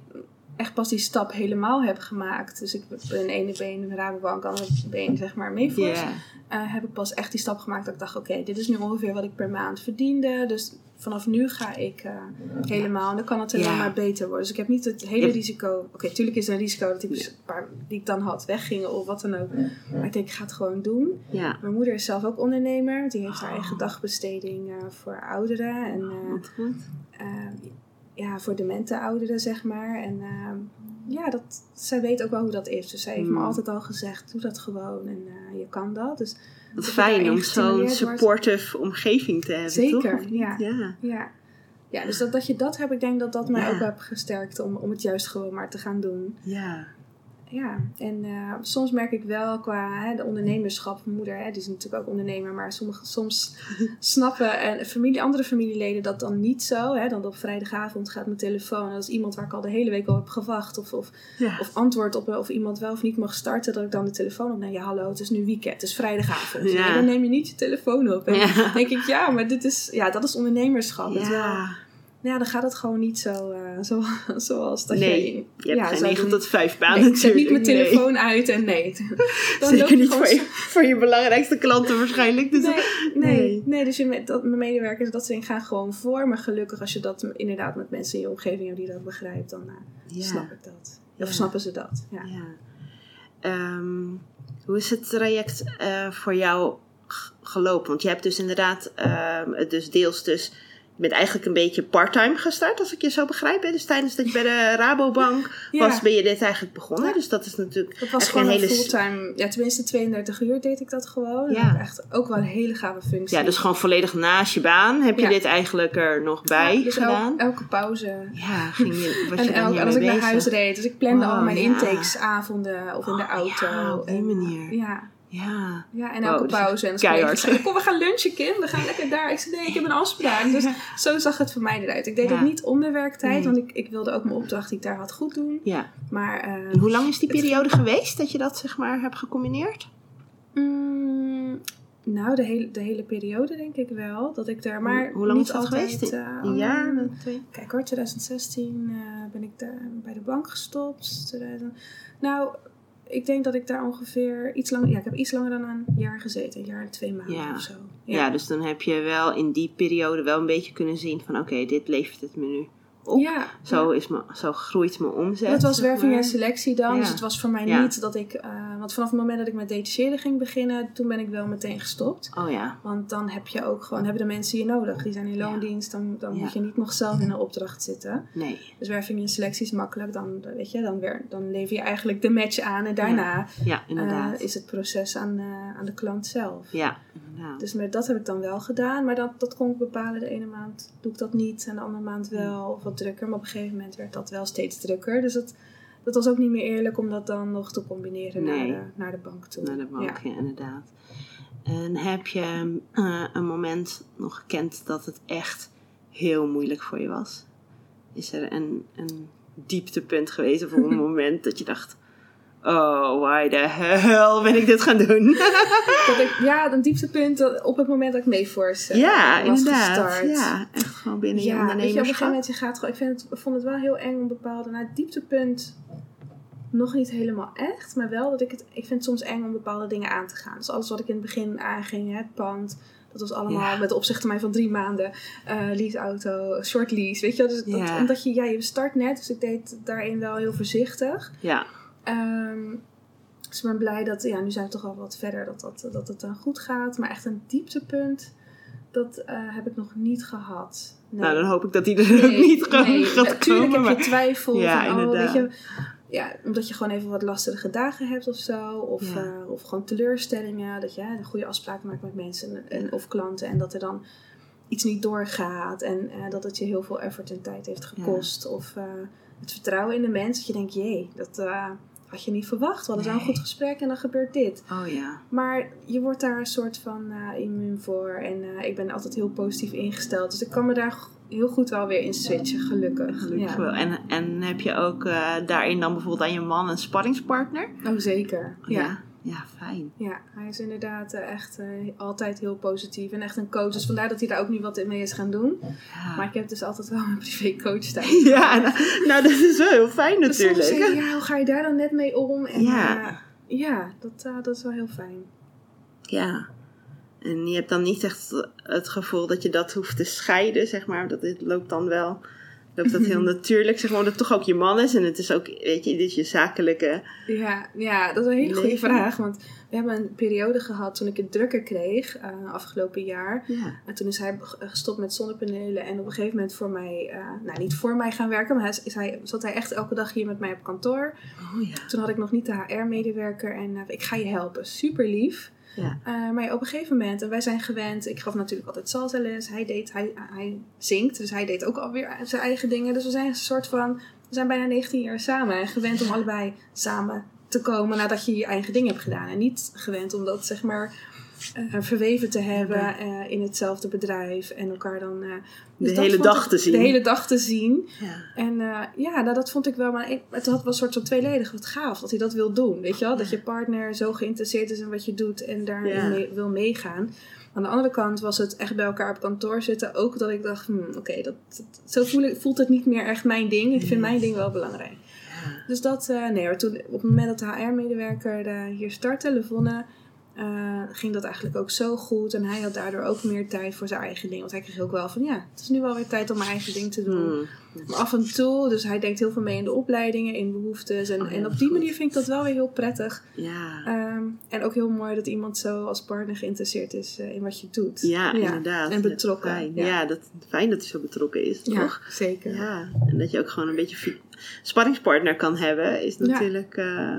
echt pas die stap helemaal heb gemaakt. Dus ik ben een ene been in de Rabobank, andere been zeg maar. Ja. Eh, heb ik pas echt die stap gemaakt dat ik dacht, oké, dit is nu ongeveer wat ik per maand verdiende. Dus vanaf nu ga ik eh, helemaal, en dan kan het alleen Ja. maar beter worden. Dus ik heb niet het hele risico, oké, tuurlijk is er een risico dat die, dus een paar die ik dan had weggingen of wat dan ook. Maar ik denk, ik ga het gewoon doen. Ja, Mijn moeder is zelf ook ondernemer, die heeft haar Oh. eigen dagbesteding eh, voor ouderen. En, eh, wat goed. ja, voor demente ouderen, zeg maar. En ehm, ja, dat, zij weet ook wel hoe dat is. Dus zij heeft me Hmm. altijd al gezegd, doe dat gewoon en je kan dat. Dus Wat fijn om zo'n wordt. supportive omgeving te hebben, Zeker, toch? Ja. ja. Ja, ja dus dat, dat je dat hebt, ik denk dat dat mij Ja. ook heb gesterkt om, om het juist gewoon maar te gaan doen. Ja. Ja, en eh, soms merk ik wel qua hè, de ondernemerschap, mijn moeder, hè, die is natuurlijk ook ondernemer, maar sommige, soms snappen en familie, andere familieleden dat dan niet zo. Hè, dan op vrijdagavond gaat mijn telefoon en dat is iemand waar ik al de hele week op heb gewacht. Of, of, Ja. of antwoord op of iemand wel of niet mag starten, dat ik dan de telefoon opneem. Ja, hallo, het is nu weekend, het is vrijdagavond. Ja. Nee, dan neem je niet je telefoon op. En Ja. denk ik, ja, maar dit is, ja, dat is ondernemerschap. Het wel, Ja. Ja, dan gaat het gewoon niet zo, eh, zo zoals dat Nee, je... Je hebt ja, geen zou 9 doen. tot 5 baan Nee, ik zet niet mijn. Nee. telefoon uit en nee. Dan Zeker niet voor je, voor je belangrijkste klanten waarschijnlijk. Dus Nee, nee, Nee. nee. dus je met, dat, mijn medewerkers, dat dingen gaan gewoon voor. Maar gelukkig als je dat inderdaad met mensen in je omgeving hebt die dat begrijpt, dan eh, Ja. snap ik dat. Ja. Of snappen ze dat, ja. Ja. Ehm, hoe is het traject eh, voor jou gelopen? Want je hebt dus inderdaad, ehm, dus deels dus, je bent eigenlijk een beetje parttime gestart, als ik je zo begrijp. Hè? Dus tijdens dat je bij de Rabobank Ja. was, ben je dit eigenlijk begonnen. Ja. Dus dat is natuurlijk Dat was gewoon een, hele fulltime, ja tenminste 32 uur deed ik dat gewoon. Ja. Echt ook wel een hele gave functie. Ja, dus gewoon volledig naast je baan heb je Ja. dit eigenlijk er nog bij dus el- gedaan. elke pauze. ja, ging je, was je En dan elke, als ik naar huis reed. Dus ik plande al mijn intakesavonden of in de Oh, auto. ja, op die En, manier. Ja, Ja. ja, en Wow, elke dus pauze. En zei keihard. ik, kom we gaan lunchen Kim, we gaan lekker daar. Ik zei nee, ik heb een afspraak. Dus zo zag het voor mij eruit. Ik deed Ja. het niet onder werktijd, Nee. want ik, ik wilde ook mijn opdracht die ik daar had goed doen. ja. Maar eh, En hoe lang is die periode geweest dat je dat zeg maar hebt gecombineerd? mm, nou, de hele, de hele periode denk ik wel. Dat ik daar, maar Hoe- lang niet is dat altijd, geweest? eh, Een jaar? Twee? Kijk hoor, 2016 eh, ben ik daar bij de bank gestopt. 2000 Nou, ik denk dat ik daar ongeveer iets langer... Ja, ik heb iets langer dan een jaar gezeten. Een jaar en twee maanden Ja. of zo. Ja. dus dan heb je wel in die periode wel een beetje kunnen zien van oké, dit levert het me nu op. Ja, Zo, is me, zo groeit mijn omzet. Dat was werving en selectie dan. Ja. Dus het was voor mij Ja. niet dat ik... eh, want vanaf het moment dat ik met detacheren ging beginnen... toen ben ik wel meteen gestopt. Oh ja, Want dan heb je ook gewoon... hebben de mensen je nodig. Die zijn in loondienst. Dan, dan moet je niet nog zelf in een opdracht zitten. nee. Dus werving en selectie is makkelijk. Dan, weet je, dan, weer, dan lever je eigenlijk de match aan. En daarna Ja, inderdaad. eh, is het proces aan, eh, aan de klant zelf. ja, inderdaad. Dus met dat heb ik dan wel gedaan. Maar dat, dat kon ik bepalen. De ene maand doe ik dat niet. En de andere maand wel. Of wat drukker. Maar op een gegeven moment werd dat wel steeds drukker. Dus dat, dat was ook niet meer eerlijk om dat dan nog te combineren Nee. naar, de, naar de bank toe. Naar de bank, Ja. ja, inderdaad. En heb je eh, een moment nog gekend dat het echt heel moeilijk voor je was? Is er een, een dieptepunt geweest of een moment dat je dacht, oh, why the hell ben ik dit gaan doen? Dat ik, ja, een dieptepunt dat- op het moment dat ik eh, ja, was inderdaad. gestart. Ja, echt gewoon binnen je Ja, weet je, op een gegeven ondernemerschap. moment, je gaat gewoon, ik vind het, vond het wel heel eng om bepaalde, nou, het dieptepunt nog niet helemaal echt, maar wel dat ik het, ik vind het soms eng om bepaalde dingen aan te gaan. Dus alles wat ik in het begin aanging, hè, het pand, dat was allemaal Ja. met de opzichttermijn van drie maanden, eh leaseauto, short lease, weet je wel. Dus dat, omdat je, ja, je start net, dus ik deed daarin wel heel voorzichtig. Ja, Ehm, dus ik ben blij dat, ja, nu zijn we toch al wat verder, dat, dat, dat het dan goed gaat. Maar echt een dieptepunt, dat eh, heb ik nog niet gehad. Nee. nou dan hoop ik dat die er ook niet nee, gaat natuurlijk komen. heb Maar... je twijfel. Ja, van, oh, weet je, ja, omdat je gewoon even wat lastige dagen hebt of zo. Of, Ja. eh, of gewoon teleurstellingen. Dat je hè, goede afspraken maakt met mensen en, of klanten. En dat er dan iets niet doorgaat. En eh, dat het je heel veel effort en tijd heeft gekost. Of het vertrouwen in de mens. Dat je denkt, jee, dat had je niet verwacht. We hadden zo'n Nee. goed gesprek en dan gebeurt dit. Oh ja. Maar je wordt daar een soort van eh, immuun voor. En eh, ik ben altijd heel positief ingesteld. Dus ik kan me daar heel goed wel weer in switchen, gelukkig. Gelukkig ja. wel. En, en heb je ook eh, daarin dan bijvoorbeeld aan je man een sparringspartner? Oh, zeker. Ja. Ja, ja fijn. Ja, hij is inderdaad eh, echt eh, altijd heel positief en echt een coach. Dus vandaar dat hij daar ook nu wat mee is gaan doen. Ja, Maar ik heb dus altijd wel een privécoach thuis. ja nou, nou, dat is wel heel fijn Dus natuurlijk. je, ja, hoe ga je daar dan net mee om? En, Ja. eh, ja, dat, dat is wel heel fijn. Ja. En je hebt dan niet echt het gevoel dat je dat hoeft te scheiden, zeg maar. Dat dit loopt dan wel. Loopt dat heel natuurlijk, zeg maar, omdat het toch ook je man is. En het is ook, weet je, dit is je zakelijke... Ja, ja, dat is een hele goede Leven. vraag. Want we hebben een periode gehad toen ik het drukker kreeg, eh, afgelopen jaar. Ja. En toen is hij g- gestopt met zonnepanelen en op een gegeven moment voor mij, eh, nou niet voor mij gaan werken, maar hij, is hij, zat hij echt elke dag hier met mij op kantoor. Oh ja. Toen had ik nog niet de HR-medewerker en eh, ik ga je helpen. Super lief. Ja. Eh, maar ja, op een gegeven moment, en wij zijn gewend, ik gaf natuurlijk altijd salsa les. Hij, deed, hij, hij zingt, dus hij deed ook alweer zijn eigen dingen. Dus we zijn een soort van, we zijn bijna 19 jaar samen en gewend om allebei samen te komen nadat je je eigen dingen hebt gedaan. En niet gewend om dat zeg maar eh, verweven te hebben eh, in hetzelfde bedrijf en elkaar dan... eh, dus De dat hele dag ik- te zien. De hele dag te zien. Ja. En ja, nou, dat vond ik wel, maar ik, het had wel een soort van tweeledig. Wat gaaf dat hij dat wil doen, weet je wel? Dat je partner zo geïnteresseerd is in wat je doet en daar Ja. mee, wil meegaan. Aan de andere kant was het echt bij elkaar op kantoor zitten. Ook dat ik dacht, hmm, oké, dat, dat- zo voel ik, voelt het niet meer echt mijn ding. Ik vind mijn ding wel belangrijk. Dus dat, nee, toen, op het moment dat de HR-medewerker hier startte, Levonne, eh, ging dat eigenlijk ook zo goed. En hij had daardoor ook meer tijd voor zijn eigen ding. Want hij kreeg ook wel van, ja, het is nu wel weer tijd om mijn eigen ding te doen. Hmm. Maar af en toe, dus hij denkt heel veel mee in de opleidingen, in behoeftes. En, Oh ja, en op die goed. manier vind ik dat wel weer heel prettig. Ja. Ehm, en ook heel mooi dat iemand zo als partner geïnteresseerd is eh, in wat je doet. Ja, inderdaad. En betrokken. Ja. Ja, dat, fijn dat hij zo betrokken is, Ja, toch? zeker. Ja, en dat je ook gewoon een beetje sparringspartner kan hebben, is Ja. natuurlijk... eh,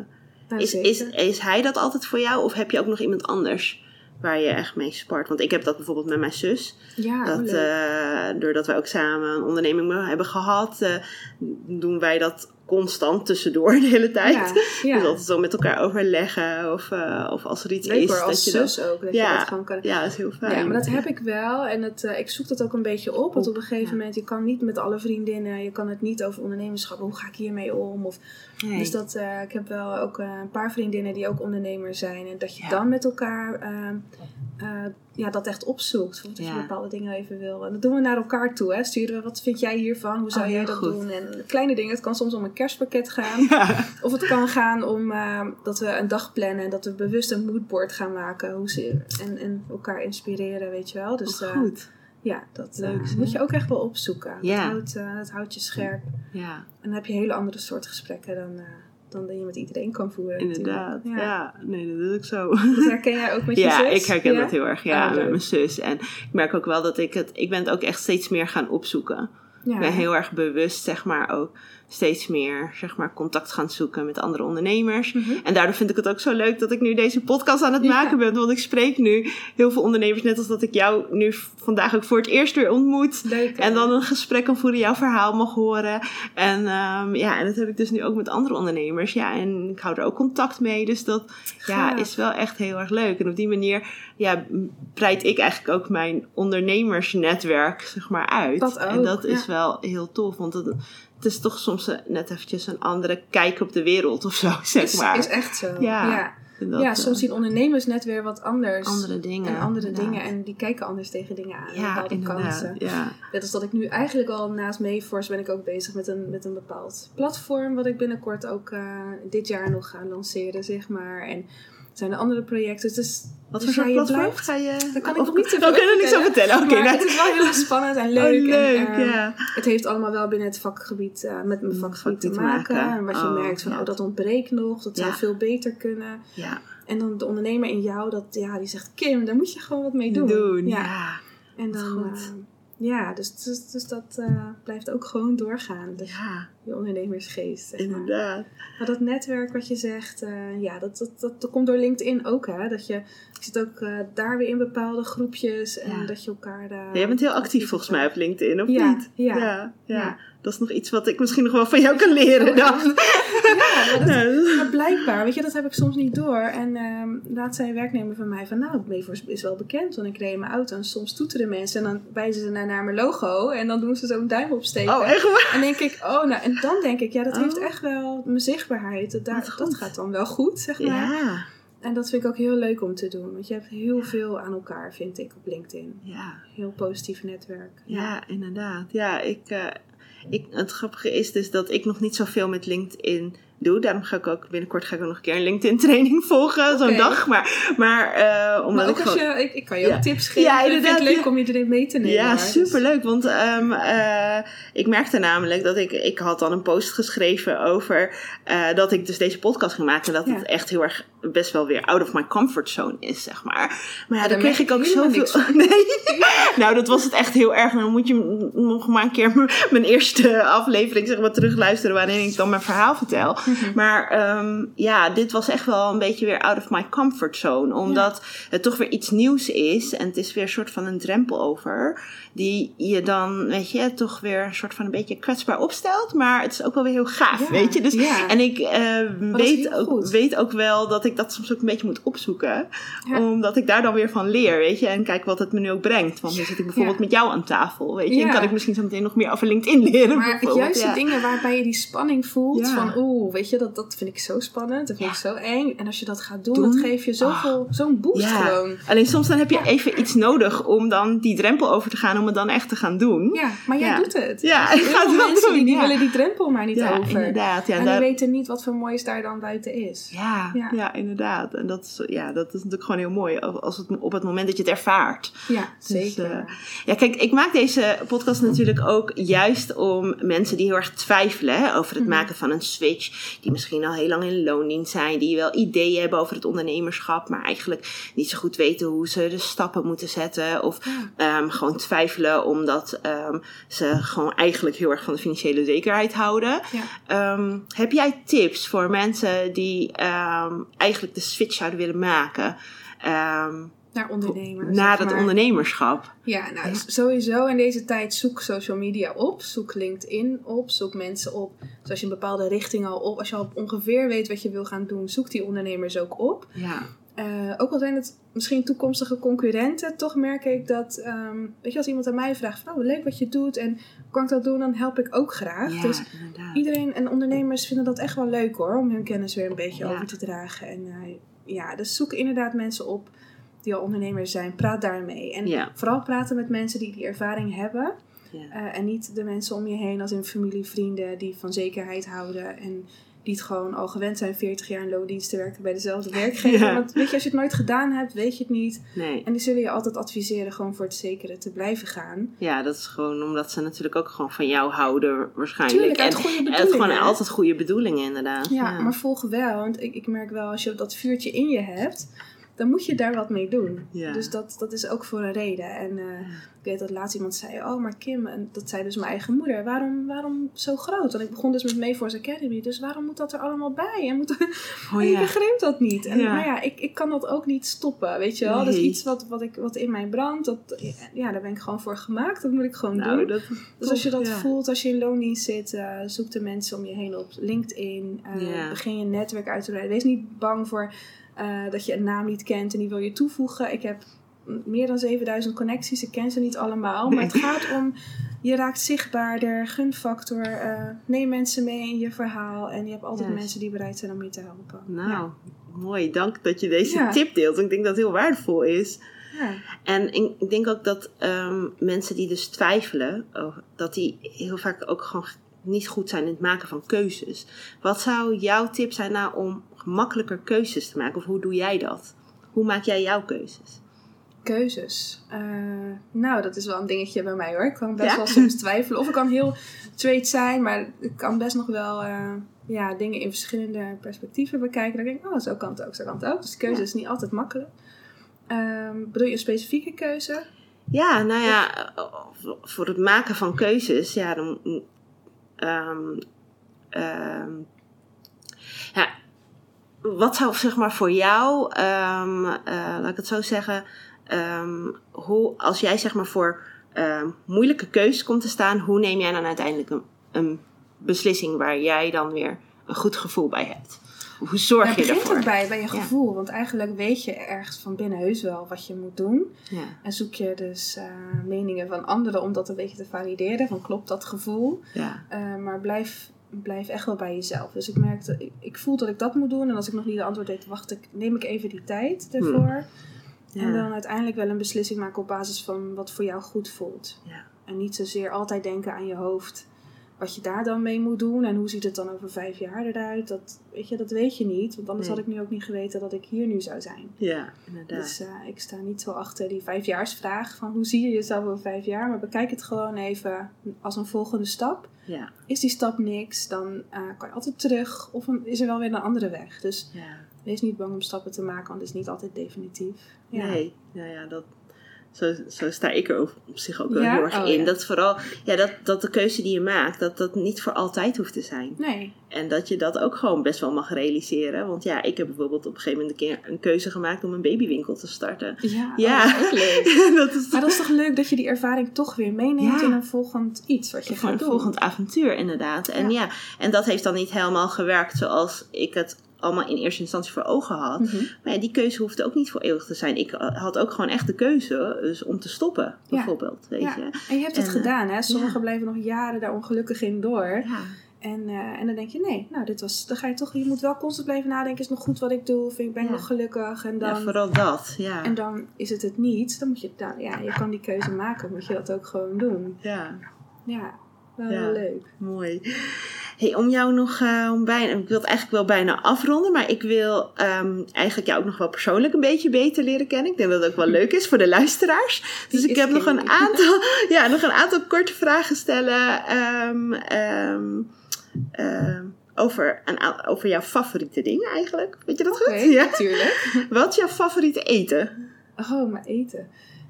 Nou, is, is, is hij dat altijd voor jou of heb je ook nog iemand anders waar je echt mee spart? Want ik heb dat bijvoorbeeld met mijn zus. ja, dat, eh, doordat wij ook samen een onderneming hebben gehad, eh, doen wij dat constant tussendoor de hele tijd. ja, ja. Dus altijd zo met elkaar overleggen of, eh, of als er iets Leuk is. hoor, als dat je dat, ook. Dat Ja, je dat gewoon kan... ja, dat is heel fijn. Ja, maar dat heb ik wel. En het, eh, ik zoek dat ook een beetje op. Want op een gegeven moment, je kan niet met alle vriendinnen, je kan het niet over ondernemerschap. Hoe ga ik hiermee om? Of, Nee. Dus dat, eh, ik heb wel ook een paar vriendinnen die ook ondernemer zijn. En dat je dan met elkaar eh, eh, ja, dat echt opzoekt. Dat je bepaalde dingen even wil. En dat doen we naar elkaar toe. Hè. Sturen we, wat vind jij hiervan? Hoe zou Oh, jij dat goed. doen? En kleine dingen. Het kan soms om een kerstpakket gaan. Ja. Of het kan gaan om eh, dat we een dag plannen. En dat we bewust een moodboard gaan maken. Hoe ze, en, en elkaar inspireren, weet je wel. Dus eh, goed. ja, dat eh, Leuk, hè? moet je ook echt wel opzoeken. Ja. Dat, houdt, eh, dat houdt je scherp. Ja, En dan heb je hele andere soort gesprekken dan, eh, dan dat je met iedereen kan voeren. inderdaad. Ja. nee, dat doe ik zo. Dat herken jij ook met je Ja, zus? ik herken Ja? dat heel erg. Ja, Oh, met mijn zus. En ik merk ook wel dat ik het... Ik ben het ook echt steeds meer gaan opzoeken. Ja. Ik ben heel erg bewust, zeg maar, ook steeds meer, zeg maar, contact gaan zoeken met andere ondernemers. Mhm. En daardoor vind ik het ook zo leuk dat ik nu deze podcast aan het Ja. maken ben. Want ik spreek nu heel veel ondernemers, net als dat ik jou nu vandaag ook voor het eerst weer ontmoet. Leuk. En dan een gesprek kan voeren, jouw verhaal mag horen. En ehm, ja, en dat heb ik dus nu ook met andere ondernemers. Ja, en ik hou er ook contact mee. Dus dat ja, is wel echt heel erg leuk. En op die manier ja, breid ik eigenlijk ook mijn ondernemersnetwerk zeg maar uit. Dat En ook, dat is wel heel tof. Want het, het is toch soms een- net eventjes een andere kijk op de wereld of zo, zeg is, maar. is echt zo. Ja. ja. En dat, ja, eh, soms zien ondernemers net weer wat anders. andere dingen. en andere inderdaad. dingen. En die kijken anders tegen dingen aan. Ja, bepaalde kansen. Ja. Net als dat ik nu eigenlijk al naast Mayforce ben ik ook bezig met een, met een bepaald platform. Wat ik binnenkort ook eh, dit jaar nog ga lanceren, zeg maar. En zijn er andere projecten. Dus Wat dus voor soort platform blijft- ga je... Daar kan ik of- nog niet te Oh, veel kan je er niks over vertellen? Oké, nou. het is wel heel spannend en leuk. Oh, leuk, en, eh, ja. Het heeft allemaal wel binnen het vakgebied, eh, met mijn vakgebied te maken. maken. En wat je Oh, merkt van, ja. oh, dat ontbreekt nog. Dat zou veel beter kunnen. Ja, En dan de ondernemer in jou, dat, ja, die zegt, Kim, daar moet je gewoon wat mee doen. doen. Ja. Ja. En dan, Goed. eh, ja, dus, dus, dus dat eh, blijft ook gewoon doorgaan. Dus ja, je ondernemersgeest, zeg maar. inderdaad. Maar dat netwerk wat je zegt, eh, ja, dat, dat, dat, dat komt door LinkedIn ook, hè. Dat je, je zit ook eh, daar weer in bepaalde groepjes en Ja. dat je elkaar... eh, Jij bent heel actief volgens mij op LinkedIn, of Ja, niet? ja. ja, ja. Dat is nog iets wat ik misschien nog wel van jou kan leren Oh, dan. Ja, maar dat, Ja, dat- maar blijkbaar, weet je, dat heb ik soms niet door. En ehm laat zei een werknemer van mij van, nou, Mayforce is wel bekend. Want ik reed in mijn auto en soms toeteren mensen en dan wijzen ze naar, naar mijn logo. En dan doen ze zo'n duim opsteken. Oh, echt waar? En denk ik, oh, nou, en dan denk ik, ja, dat Oh. heeft echt wel mijn zichtbaarheid. Dat, daar, dat gaat dan wel goed, zeg maar. Ja, En dat vind ik ook heel leuk om te doen. Want je hebt heel veel aan elkaar, vind ik, op LinkedIn. ja, Heel positief netwerk. ja, inderdaad. Ja, ik, eh, ik, het grappige is dus dat ik nog niet zoveel met LinkedIn doe. Daarom ga ik ook binnenkort ga ik ook nog een keer een LinkedIn training volgen, zo'n dag. Maar, maar eh, omdat Maar ook ik als gewoon... je, ik, ik kan je Ja. ook tips geven. Ja, ik vind het inderdaad, leuk ja. om je erin mee te nemen. Ja. Dus- superleuk. Want ehm, eh, ik merkte namelijk dat ik... Ik had dan een post geschreven over eh, dat ik dus deze podcast ging maken. En dat Ja. het echt heel erg best wel weer out of my comfort zone is, zeg maar. Maar ja, daar dan kreeg ik ook zoveel... Nee. nou, dat was het echt heel erg. Dan moet je nog maar een keer mijn eerste aflevering zeg maar, terugluisteren... waarin ik dan mijn verhaal vertel. Maar ehm, ja, dit was echt wel een beetje weer out of my comfort zone. Omdat het toch weer iets nieuws is. En het is weer een soort van een drempel over. Die je dan, weet je, toch weer een soort van een beetje kwetsbaar opstelt. Maar het is ook wel weer heel gaaf, Ja, weet je. Dus, ja. En ik eh, is weet, ook, goed. weet ook wel dat ik dat soms ook een beetje moet opzoeken. Omdat ik daar dan weer van leer, weet je. En kijk wat het me nu ook brengt. Want dan zit ik bijvoorbeeld met jou aan tafel, weet je. En kan ik misschien zo meteen nog meer over LinkedIn leren. Maar juist de dingen waarbij je die spanning voelt van oeh, weet je, dat, dat vind ik zo spannend, dat vind Ja. ik zo eng. En als je dat gaat doen, Doen. dat geeft je zoveel, zo'n boost Ja. gewoon. Alleen soms dan heb je even iets nodig om dan die drempel over te gaan, om het dan echt te gaan doen. Ja, maar jij doet het. Ja, Heel ik ga veel het wel mensen doen, die, willen die drempel maar niet Ja, over. inderdaad. Ja, en daar- die weten niet wat voor moois daar dan buiten is. Ja, ja. Inderdaad. En dat is, ja, dat is natuurlijk gewoon heel mooi als het, op het moment dat je het ervaart. Ja, Dus, zeker. eh, ja, kijk, ik maak deze podcast natuurlijk ook juist om mensen die heel erg twijfelen hè, over het Mhm. maken van een switch. Die misschien al heel lang in loondienst zijn, die wel ideeën hebben over het ondernemerschap, maar eigenlijk niet zo goed weten hoe ze de stappen moeten zetten. Of ehm, gewoon twijfelen omdat ehm, ze gewoon eigenlijk heel erg van de financiële zekerheid houden. Ja. Ehm, heb jij tips voor mensen die eigenlijk de switch zouden willen maken? Ehm, Naar ondernemers. naar het maar. ondernemerschap. Ja, nou Ja. sowieso in deze tijd zoek social media op. Zoek LinkedIn op. Zoek mensen op. Dus als je een bepaalde richting al op. Als je al ongeveer weet wat je wil gaan doen. Zoek die ondernemers ook op. Ja. Eh, ook al zijn het misschien toekomstige concurrenten. Toch merk ik dat. ehm, weet je als iemand aan mij vraagt. Van, oh, leuk wat je doet. En kan ik dat doen? Dan help ik ook graag. Ja, Dus inderdaad. iedereen en ondernemers vinden dat echt wel leuk hoor. Om hun kennis weer een beetje Ja. over te dragen. En eh, ja, dus zoek inderdaad mensen op die al ondernemers zijn. Praat daarmee. En Ja. vooral praten met mensen die die ervaring hebben. Ja. Eh, en niet de mensen om je heen als in familie, vrienden die van zekerheid houden. En die het gewoon al gewend zijn 40 jaar in loondienst te werken bij dezelfde werkgever. Ja. Want weet je, als je het nooit gedaan hebt, weet je het niet. Nee. En die zullen je altijd adviseren gewoon voor het zekere te blijven gaan. Ja, dat is gewoon omdat ze natuurlijk ook gewoon van jou houden waarschijnlijk. Tuurlijk, uit en goede en bedoelingen. gewoon altijd goede bedoelingen inderdaad. Ja, maar volg wel. Want ik, ik merk wel, als je dat vuurtje in je hebt, dan moet je daar wat mee doen. Ja. Dus dat, dat is ook voor een reden. En eh, ik weet dat laatst iemand zei, oh maar Kim, en dat zei dus mijn eigen moeder, waarom, waarom zo groot? Want ik begon dus met Mayforce Academy, dus waarom moet dat er allemaal bij? En, moet, Oh, en ik begreep dat niet. En. Maar ja, ik, ik kan dat ook niet stoppen, weet je wel. Dat is iets wat, wat, ik, wat in mij brandt, dat, ja, daar ben ik gewoon voor gemaakt, dat moet ik gewoon Nou, doen. dat Dus als je dat voelt, als je in loondienst zit, eh, zoek de mensen om je heen op LinkedIn. eh. Begin je netwerk uit te breiden. Wees niet bang voor eh, dat je een naam niet kent en die wil je toevoegen. Ik heb meer dan 7000 connecties. Ik ken ze niet allemaal. Maar het gaat om, je raakt zichtbaarder, gunfactor. eh, neem mensen mee in je verhaal. En je hebt altijd mensen die bereid zijn om je te helpen. Nou, Ja. mooi. Dank dat je deze Ja. tip deelt. Ik denk dat het heel waardevol is. Ja. En ik denk ook dat ehm, mensen die dus twijfelen, over- dat die heel vaak ook gewoon niet goed zijn in het maken van keuzes. Wat zou jouw tip zijn nou om makkelijker keuzes te maken? Of hoe doe jij dat? Hoe maak jij jouw keuzes? Keuzes. Eh, nou, dat is wel een dingetje bij mij hoor. Ik kan best Ja? wel soms twijfelen. Of ik kan heel straight zijn, maar ik kan best nog wel eh, ja, dingen in verschillende perspectieven bekijken. Dan denk ik, oh, zo kan het ook, zo kan het ook. Dus de keuze Ja. is niet altijd makkelijk. Ehm, bedoel je een specifieke keuze? Ja, nou ja, voor het maken van keuzes, ja, dan. Ehm, ehm, ja, wat zou zeg maar voor jou, ehm, eh, laat ik het zo zeggen, hoe, als jij zeg maar voor moeilijke keuzes komt te staan, hoe neem jij dan uiteindelijk een beslissing waar jij dan weer een goed gevoel bij hebt? Hoe zorg Daar je begint ervoor? het bij, bij je Ja. gevoel. Want eigenlijk weet je ergens van binnen heus wel wat je moet doen. Ja, En zoek je dus eh, meningen van anderen om dat een beetje te valideren. Van klopt dat gevoel? ja, Uh, maar blijf, blijf echt wel bij jezelf. Dus ik merkte, ik, ik voel dat ik dat moet doen. En als ik nog niet de antwoord weet, wacht ik, neem ik even die tijd ervoor. En dan uiteindelijk wel een beslissing maken op basis van wat voor jou goed voelt. Ja. En niet zozeer altijd denken aan je hoofd. Wat je daar dan mee moet doen. En hoe ziet het dan over vijf jaar eruit. Dat weet je, dat weet je niet. Want anders Nee. had ik nu ook niet geweten dat ik hier nu zou zijn. ja, inderdaad. Dus eh, ik sta niet zo achter die vijfjaarsvraag van hoe zie je jezelf over vijf jaar. Maar bekijk het gewoon even als een volgende stap. ja, Is die stap niks, dan eh, kan je altijd terug. Of een- is er wel weer een andere weg. Dus ja. wees niet bang om stappen te maken, want het is niet altijd definitief. Ja. Nee, nou ja, dat, zo, zo sta ik er op zich ook wel Ja? heel erg Oh, in. ja. Dat vooral, ja, dat, dat de keuze die je maakt, dat dat niet voor altijd hoeft te zijn. Nee. En dat je dat ook gewoon best wel mag realiseren. Want ja, ik heb bijvoorbeeld op een gegeven moment een keer een keuze gemaakt om een babywinkel te starten. Ja, Ja. oh, dat is leuk. dat is Maar dat is toch leuk dat je die ervaring toch weer meeneemt Ja. in een volgend iets wat je gaat een volgend avontuur inderdaad. En ja. Ja. en dat heeft dan niet helemaal gewerkt zoals ik het allemaal in eerste instantie voor ogen had. Mhm. Maar ja, die keuze hoefde ook niet voor eeuwig te zijn. Ik eh, had ook gewoon echt de keuze dus om te stoppen, bijvoorbeeld. Weet Ja. je? En je hebt het En, gedaan, hè? Sommigen blijven nog jaren daar ongelukkig in door. Ja. En, eh, en dan denk je, nee, nou, dit was, dan ga je toch, je moet wel constant blijven nadenken, is het nog goed wat ik doe? Vind ik, ben ik nog gelukkig? En dan, ja, vooral dat. Ja. en dan is het het niet, dan moet je, dan, ja, je kan die keuze maken, moet je dat ook gewoon doen. ja. Ja, wel heel leuk. Mooi. Hey, om jou nog, eh, om bijna, ik wil het eigenlijk wel bijna afronden, maar ik wil ehm, eigenlijk jou ook nog wel persoonlijk een beetje beter leren kennen. Ik denk dat het ook wel leuk is voor de luisteraars. Dus Die ik heb nog een, aantal, ja, nog een aantal korte vragen stellen ehm, ehm, ehm, over, een, over jouw favoriete dingen eigenlijk. Weet je dat goed? Ja? natuurlijk. Wat is jouw favoriete eten? Oh, maar eten.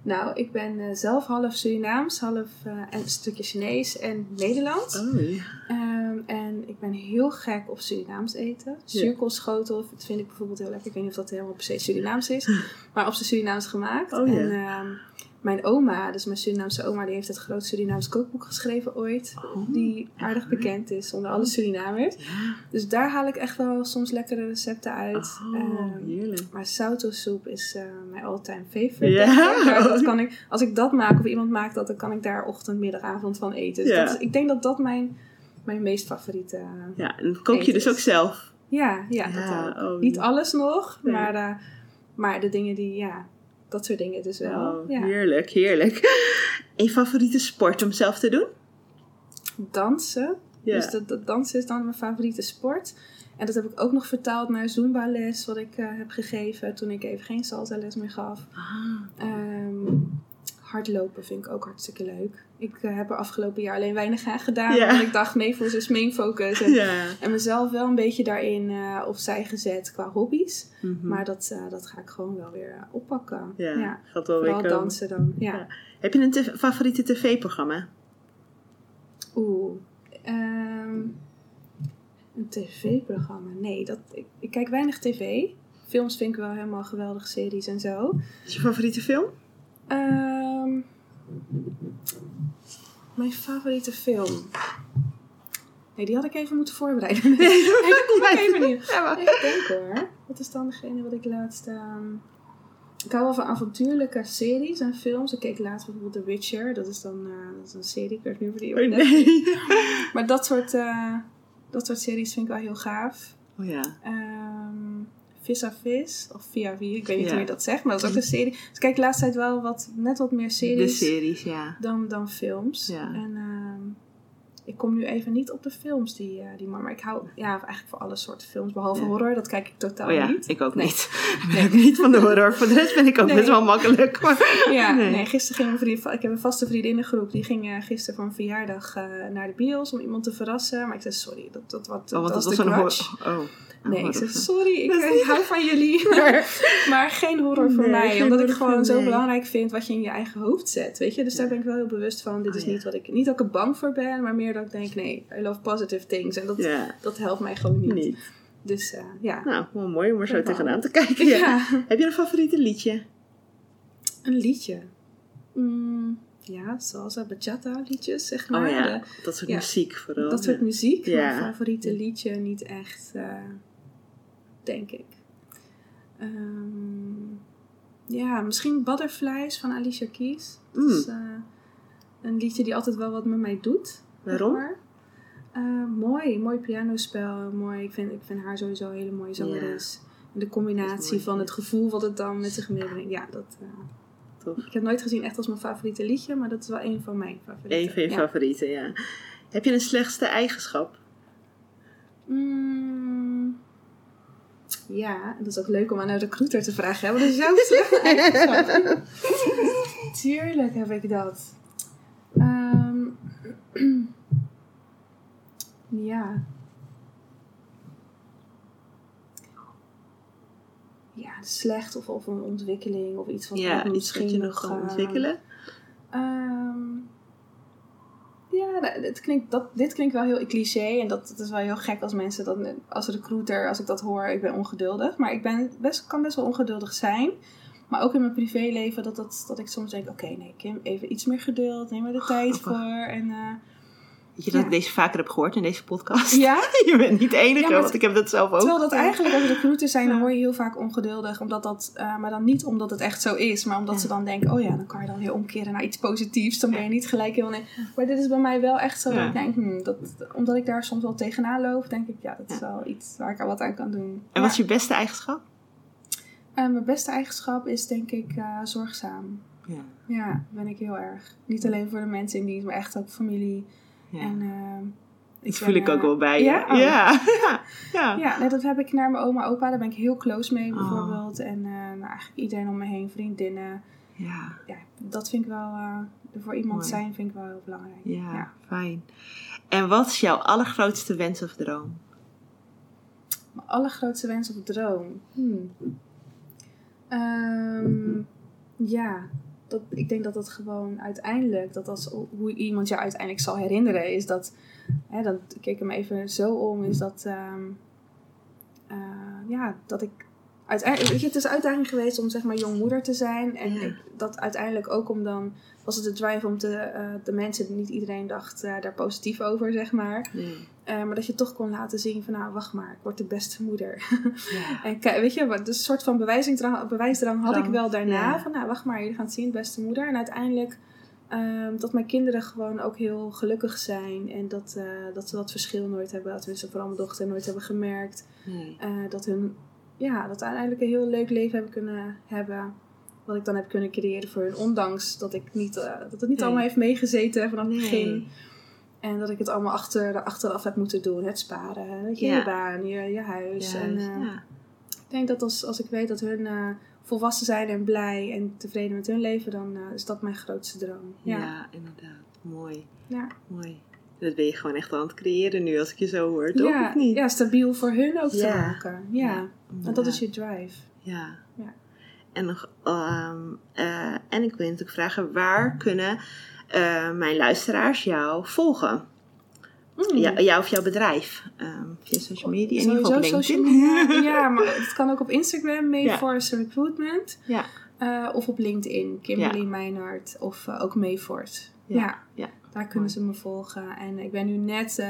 Nou, ik ben eh, zelf half Surinaams, half eh, een stukje Chinees en Nederlands. Oh, Ehm, en ik ben heel gek op Surinaams eten. Cirkelschotel dat vind ik bijvoorbeeld heel lekker. Ik weet niet of dat helemaal per se Surinaams is. maar op zijn Surinaams gemaakt. Oh, ja. En ehm, mijn oma, dus mijn Surinaamse oma, die heeft het groot Surinaams kookboek geschreven ooit. Oh, Die aardig bekend is onder alle Surinamers. ja. Dus daar haal ik echt wel soms lekkere recepten uit. Oh, heerlijk. maar sautosoep is eh, mijn all-time favorite. Ja. dat kan ik, als ik dat maak of iemand maakt dat, dan kan ik daar ochtend, middag, avond van eten. Dus Ja. dat is, ik denk dat dat mijn, mijn meest favoriete... Ja, en kook je dus ook zelf? ja, ja, dat ook. oh, Niet alles nog, Nee. maar, eh, maar de dingen die, ja, dat soort dingen dus wel. Oh, ja. heerlijk, heerlijk. En je favoriete sport om zelf te doen? Dansen. Ja. Dus dat, dat dansen is dan mijn favoriete sport. En dat heb ik ook nog vertaald naar Zumba les, wat ik eh, heb gegeven toen ik even geen salsa les meer gaf. Ah, Ehm, hardlopen vind ik ook hartstikke leuk. Ik eh, heb er afgelopen jaar alleen weinig aan gedaan. Ja. Want ik dacht, voor is main focus. En, ja. en mezelf wel een beetje daarin eh opzij gezet qua hobby's. Mhm. Maar dat, eh, dat ga ik gewoon wel weer oppakken. ja, gaat wel weer Vooral komen. dansen dan. Ja. Ja. Heb je een favoriete tv-programma? Oeh. Ehm, een tv-programma? Nee, dat, ik, ik kijk weinig tv. Films vind ik wel helemaal geweldige series en zo. Wat is je favoriete film? Ehm, mijn favoriete film. Nee, die had ik even moeten voorbereiden. Nee, dat kom ik even niet. Ja, maar- Even hoor. Wat is dan degene wat ik laatst... ehm, Ik hou wel van avontuurlijke series en films. Ik keek laatst bijvoorbeeld The Witcher. Dat is dan eh, dat is een serie. Ik weet niet of die Oh, nee. Maar dat soort, eh, dat soort series vind ik wel heel gaaf. Oh ja. Ehm Vis à Vis, of Via Via, ik weet niet Ja. hoe je dat zegt, maar dat is ook een serie. Dus ik kijk de laatste tijd wel wat, net wat meer De series series, ja. dan, dan films. Ja. En ehm, ik kom nu even niet op de films die, eh, die maar, maar ik hou ja, eigenlijk voor alle soorten films, behalve Ja. horror, dat kijk ik totaal Oh ja, niet. ik ook Nee. niet. Ik ben niet van de horror. Voor de rest ben ik ook Nee. best wel makkelijk. Maar... Ja, Nee. nee. gisteren ging mijn vriend, ik heb een vaste vriendinnengroep, die ging eh, gisteren voor een verjaardag eh, naar de bios om iemand te verrassen. Maar ik zei sorry, dat, dat, wat, Oh, dat was een horror. Oh. Nee, Oh, ik zeg horror. sorry, ik, ik hou van jullie. Maar, maar geen horror voor Nee, mij. Omdat ik gewoon zo nee. belangrijk vind wat je in je eigen hoofd zet. Weet je? Dus daar ben ik wel heel bewust van. Dit Oh, is ja. niet wat ik. Niet dat ik er bang voor ben, maar meer dat ik denk: nee, I love positive things. En dat, Ja, dat helpt mij gewoon niet. niet. Dus eh, ja. Nou, wel mooi om er zo tegenaan te kijken. Ja. Ja. Heb je een favoriete liedje? Een liedje. Mm, ja, zoals de bachata liedjes, zeg maar. oh ja, De- dat soort muziek vooral. dat soort muziek. Ja. Mijn favoriete liedje niet echt, eh, denk ik. Ehm, ja, misschien Butterflies van Alicia Keys. Dat Mm. is eh, een liedje die altijd wel wat met mij doet. Waarom? Eh, mooi, mooi pianospel. Mooi. Ik, vind, ik vind haar sowieso een hele mooie zangeres. En de combinatie van het gevoel wat het dan met zich meebrengt. Ja, dat... Tof. ik heb nooit gezien echt als mijn favoriete liedje, maar dat is wel een van mijn favorieten. Een van je ja. favorieten, ja. Heb je een slechtste eigenschap? Mm, ja, dat is ook leuk om aan een recruiter te vragen. Hè? Wat is jouw slechte eigenschap? Tuurlijk heb ik dat. Ehm, ja. Ja, slecht of, of een ontwikkeling of iets wat ja, iets misschien wat je nog kan eh, ontwikkelen? Ehm, ja, nou, dit klinkt, dat, dit klinkt wel heel cliché. En dat, dat is wel heel gek als mensen dat als recruiter, als ik dat hoor, ik ben ongeduldig. Maar ik ben best, kan best wel ongeduldig zijn. Maar ook in mijn privéleven dat, dat, dat ik soms denk, oké, nee, Kim, even iets meer geduld. Neem er de tijd grappig. voor. En, eh, Weet je dat ja. ik deze vaker heb gehoord in deze podcast? ja, je bent niet de enige, Ja, want ik heb dat zelf ook. terwijl dat eigenlijk als recruiter zijn, dan word je heel vaak ongeduldig. Omdat dat, eh, maar dan niet omdat het echt zo is. Maar omdat Ja. ze dan denken, oh ja, dan kan je dan weer omkeren naar iets positiefs. Dan ben je niet gelijk heel... Nee. Maar dit is bij mij wel echt zo dat ik denk, hmm, dat, omdat ik daar soms wel tegenaan loop, denk ik, ja, dat is wel iets waar ik al wat aan kan doen. En wat is je beste eigenschap? Eh, mijn beste eigenschap is denk ik eh, zorgzaam. Ja. Ja, ben ik heel erg. Niet alleen voor de mensen in dienst, maar echt ook familie. Ja. En, eh, dat ben, voel ik ook eh, wel bij je. ja? Oh. Ja. ja. ja. Ja, nee, dat heb ik naar mijn oma en opa. Daar ben ik heel close mee Oh. bijvoorbeeld. En eh, nou, eigenlijk iedereen om me heen, vriendinnen. ja. Ja, dat vind ik wel, eh, voor iemand Mooi. zijn vind ik wel heel belangrijk. Ja, Ja. fijn. En wat is jouw allergrootste wens of droom? Mijn allergrootste wens of droom? Hmm. Ehm, ja, dat, ik denk dat dat gewoon uiteindelijk, dat als hoe iemand jou uiteindelijk zal herinneren, is dat, hè, dan keek hem even zo om, is dat, ehm, eh, ja, dat ik uiteindelijk, weet je, het is een uitdaging geweest om zeg maar jongmoeder te zijn. En ik, dat uiteindelijk ook om dan, was het de drive om te, eh, de mensen, niet iedereen dacht eh, daar positief over, zeg maar. Eh, maar dat je toch kon laten zien van, nou, wacht maar, ik word de beste moeder. Ja. En kijk, weet je, wat- dus een soort van bewijsdrang, bewijsdrang had ik wel daarna. ja. Van nou, wacht maar, jullie gaan het zien, beste moeder. En uiteindelijk ehm, dat mijn kinderen gewoon ook heel gelukkig zijn. En dat, eh, dat ze dat verschil nooit hebben, tenminste vooral mijn dochter, nooit hebben gemerkt. Nee. Eh, dat hun, ja, dat ze uiteindelijk een heel leuk leven hebben kunnen hebben. Wat ik dan heb kunnen creëren voor hun. Ondanks dat, ik niet, dat het niet Nee. allemaal heeft meegezeten vanaf het Nee. begin. En dat ik het allemaal achter, achteraf heb moeten doen. Het sparen, je, Ja. baan, je, je huis. Juist, en, eh, ja. ik denk dat als, als ik weet dat hun eh, volwassen zijn en blij en tevreden met hun leven, dan eh, is dat mijn grootste droom. Ja. Ja. inderdaad. Mooi. Ja. Mooi. Dat ben je gewoon echt aan het creëren nu, als ik je zo hoor, toch? Ja, Of niet? ja, stabiel voor hun ook te maken. Ja. Want dat is je drive. Ja. Ja. En, nog, ehm, eh, en ik wil je natuurlijk vragen, waar kunnen eh, mijn luisteraars jou volgen? Mm. Ja, jou of jouw bedrijf? Ehm, via social media, in ieder geval op Sowieso LinkedIn. social media. ja, maar het kan ook op Instagram, Ja. Mayforce Recruitment. Ja. Eh, of op LinkedIn, Kimberly Ja. Meinhardt of eh, ook Mayforce. Ja. Ja. Ja. daar kunnen ze me volgen. En ik ben nu net,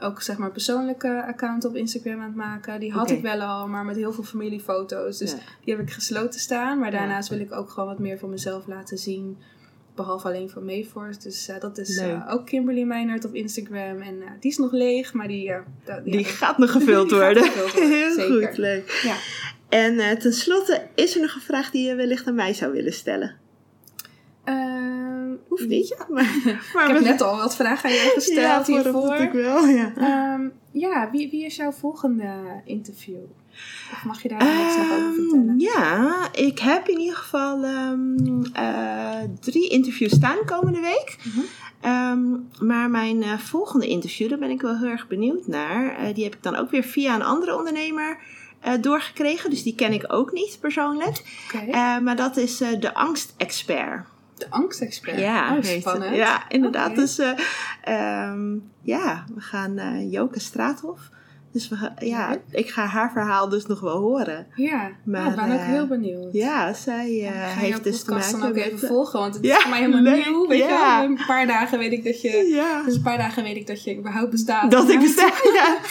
ook zeg maar een persoonlijke account op Instagram aan het maken. Die had ik wel al, maar met heel veel familiefoto's. Dus Ja. die heb ik gesloten staan. Maar Ja. daarnaast wil ik ook gewoon wat meer van mezelf laten zien. Behalve alleen van Mayforce. Dus eh, dat is eh, ook Kimberly Meinert op Instagram. En eh, die is nog leeg, maar die... Die ja, gaat nog gevuld worden. gevuld worden, Heel zeker. goed, leuk. Ja. En tenslotte, is er nog een vraag die je wellicht aan mij zou willen stellen? Ehm, Hoeft niet. Maar, maar Ik heb net al wat vragen aan jou gesteld ja, hiervoor. natuurlijk wel, ja. Ehm, ja, wie, wie is jouw volgende interview? Of mag je daar nog over Ehm, vertellen? ja, ik heb in ieder geval ehm, eh, drie interviews staan komende week. Mhm. Ehm, maar mijn eh, volgende interview, daar ben ik wel heel erg benieuwd naar. Eh, die heb ik dan ook weer via een andere ondernemer doorgekregen. Dus die ken ik ook niet persoonlijk. Maar dat is de angstexpert. De angstexpert. Ja, oh, het. spannend. Ja, inderdaad. Dus eh, ehm, ja, we gaan Joke Straathof. Dus we, ja, ik ga haar verhaal dus nog wel horen. Ja, Maar, maar, ik ben ook eh, heel benieuwd. Ja, zij eh, ga jouw heeft dus te maken dan ook met... even volgen, want het Ja, is voor mij helemaal leuk, nieuw. Weet ja. je? Een paar dagen weet ik dat je... ja, Dus een paar dagen weet ik dat je überhaupt bestaat. dat ik besta. Ja.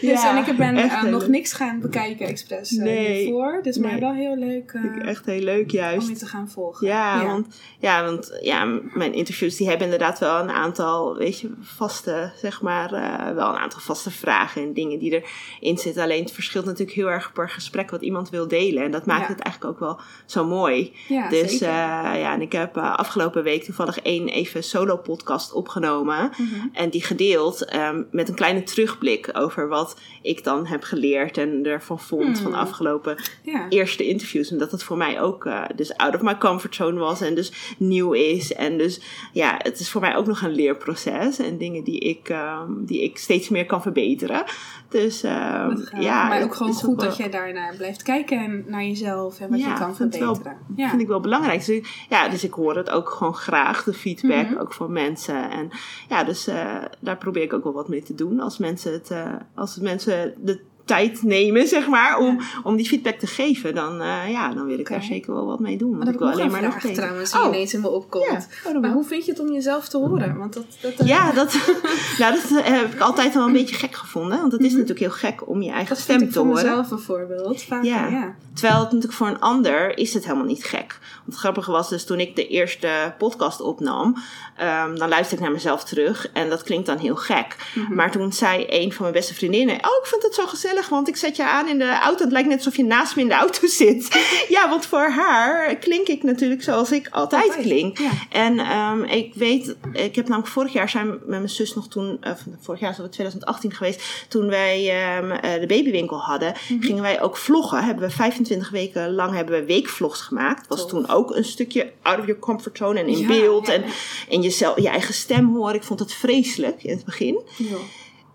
Dus, Ja, en ik ben eh, nog niks gaan bekijken expres eh, Nee. hiervoor. Dus maar wel heel leuk eh, echt heel leuk om juist. je te gaan volgen. Ja, Want, ja, want ja, mijn interviews die hebben inderdaad wel een aantal, weet je, vaste, zeg maar, eh, wel een aantal vaste vragen en dingen die erin zitten. Alleen het verschilt natuurlijk heel erg per gesprek wat iemand wil delen. En dat maakt Ja. het eigenlijk ook wel zo mooi. Ja, dus eh, ja, en ik heb eh, afgelopen week toevallig één even solo podcast opgenomen. Mhm. En die gedeeld ehm, met een kleine terugblik over wat ik dan heb geleerd en ervan vond van de Hmm. afgelopen ja. eerste interviews. Omdat het voor mij ook eh, dus out of my comfort zone was en dus nieuw is. En dus ja, het is voor mij ook nog een leerproces en dingen die ik, ehm, die ik steeds meer kan verbeteren. Dus ehm, ja, maar ook gewoon goed wel- dat jij daarnaar blijft kijken en naar jezelf en wat Ja, je kan wel- verbeteren. ja. vind ik wel belangrijk. Dus, ik- ja, dus ik hoor het ook gewoon graag, de feedback, Mhm. ook van mensen. En ja, dus eh, daar probeer ik ook wel wat mee te doen. Als mensen, het, eh, als mensen de tijd nemen, zeg maar, om, om die feedback te geven, dan, eh, ja, dan wil ik daar zeker wel wat mee doen. Maar dat ik wil alleen een maar nog trouwens die Oh. ineens in me opkomt. Ja, Maar hoe vind je het om jezelf te horen? Want dat, dat, eh, Ja, dat, nou, dat heb ik altijd wel een beetje gek gevonden. Want het is Mhm. natuurlijk heel gek om je eigen dat stem ik te horen. mezelf bijvoorbeeld. Vaak, Ja. ja. ja. Terwijl het natuurlijk voor een ander is het helemaal niet gek. Want het grappige was dus toen ik de eerste podcast opnam, ehm, dan luister ik naar mezelf terug en dat klinkt dan heel gek. Mhm. Maar toen zei een van mijn beste vriendinnen, oh ik vind het zo gezellig, want ik zet je aan in de auto. Het lijkt net alsof je naast me in de auto zit. ja, want voor haar klink ik natuurlijk zoals ik altijd, klink. ja. En ehm, ik weet, ik heb namelijk vorig jaar zijn met mijn zus nog toen, eh, vorig jaar is het 2018 geweest, toen wij ehm, eh, de babywinkel hadden, Mhm. gingen wij ook vloggen. Hebben we 25 weken lang hebben we weekvlogs gemaakt. Was Tof. toen ook een stukje out of your comfort zone en in Ja, beeld ja, en, en jezelf, je eigen stem horen. Ik vond het vreselijk in het begin. Ja.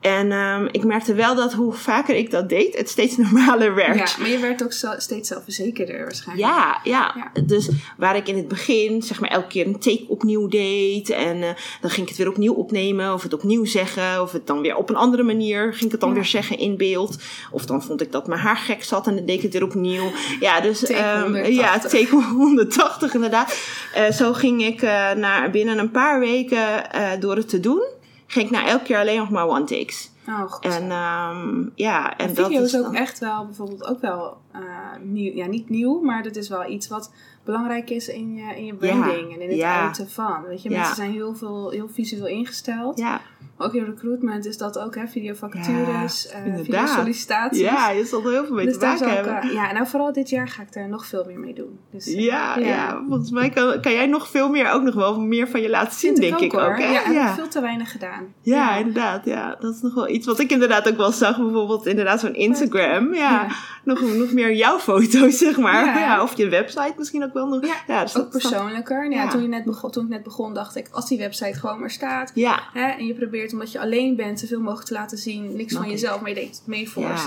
En ehm, ik merkte wel dat hoe vaker ik dat deed, het steeds normaler werd. Ja, maar je werd ook zo- steeds zelfverzekerder waarschijnlijk. Ja, ja, Ja. Dus waar ik in het begin zeg maar elke keer een take opnieuw deed. En eh, dan ging ik het weer opnieuw opnemen. Of het opnieuw zeggen. Of het dan weer op een andere manier. Ging ik het dan Ja. weer zeggen in beeld. Of dan vond ik dat mijn haar gek zat. En dan deed ik het weer opnieuw. Ja, dus Take ehm, 180. ja, take 180 inderdaad. Eh, zo ging ik eh naar, binnen een paar weken door het te doen. Ging ik naar elke keer alleen nog maar one takes. Oh, goed. En ehm, ja, en En dat video is ook dan- echt wel, bijvoorbeeld ook wel eh, nieuw. Ja, niet nieuw, maar dat is wel iets wat belangrijk is in je, in je branding en in het ja. uiten van. Weet je, Ja. mensen zijn heel, veel, heel visueel ingesteld. Ja, Ook in recruitment is dat ook, hè, videovacatures, Ja, videosollicitaties. ja, je zal er heel veel mee dus te maken hebben. eh, ja, nou vooral dit jaar ga ik er nog veel meer mee doen. Dus, eh, Ja, ja. volgens mij kan, kan jij nog veel meer, ook nog wel meer van je laten zien, denk ik ook. hoor. hè? Ja, heb ja. veel te weinig gedaan. Ja, inderdaad. Ja. Dat is nog wel iets wat ik inderdaad ook wel zag. Bijvoorbeeld inderdaad zo'n Instagram. Ja. Nog, nog meer jouw foto's, zeg maar. Ja. Of je website misschien ook wel nog. Ja, dus Ook persoonlijker. Ja, Ja. Toen, je net begon, toen ik net begon, dacht ik, als die website gewoon maar staat. Ja, Hè, en je probeert, omdat je alleen bent, zoveel mogelijk te laten zien. Niks van jezelf, maar je denkt mee voor. Ja.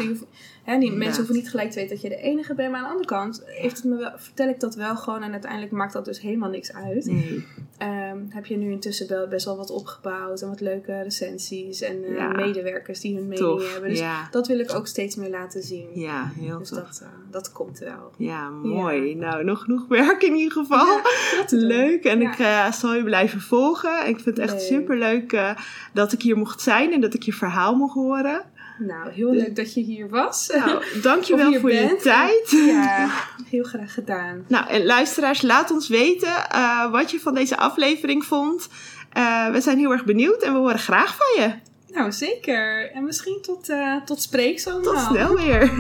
Hè, die mensen hoeven niet gelijk te weten dat je de enige bent. Maar aan de andere kant heeft het me wel, vertel ik dat wel gewoon. En uiteindelijk maakt dat dus helemaal niks uit. nee. Ehm, heb je nu intussen wel best wel wat opgebouwd. En wat leuke recensies. En eh, Ja. medewerkers die hun mening Tof. hebben. Dus ja. dat wil ik ook steeds meer laten zien. ja, heel Dus tof. dat, eh, dat komt wel. Ja, mooi. Nou, nog genoeg werk in ieder geval. Leuk. En ik eh, zal je blijven volgen. Ik vind het echt super leuk dat ik hier mocht zijn en dat ik je verhaal mocht horen. Nou, heel leuk dat je hier was. Nou, dankjewel hier voor je tijd. Ja, heel graag gedaan. Nou, en luisteraars, laat ons weten eh, wat je van deze aflevering vond. Eh, we zijn heel erg benieuwd en we horen graag van je. Nou, zeker. En misschien tot, eh tot spreeks allemaal. Tot snel weer.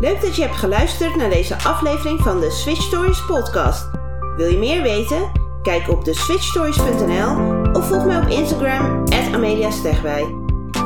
Leuk dat je hebt geluisterd naar deze aflevering van de Switch Stories podcast. Wil je meer weten? Kijk op de switchstories.nl of volg mij op Instagram Amelia Stegwij.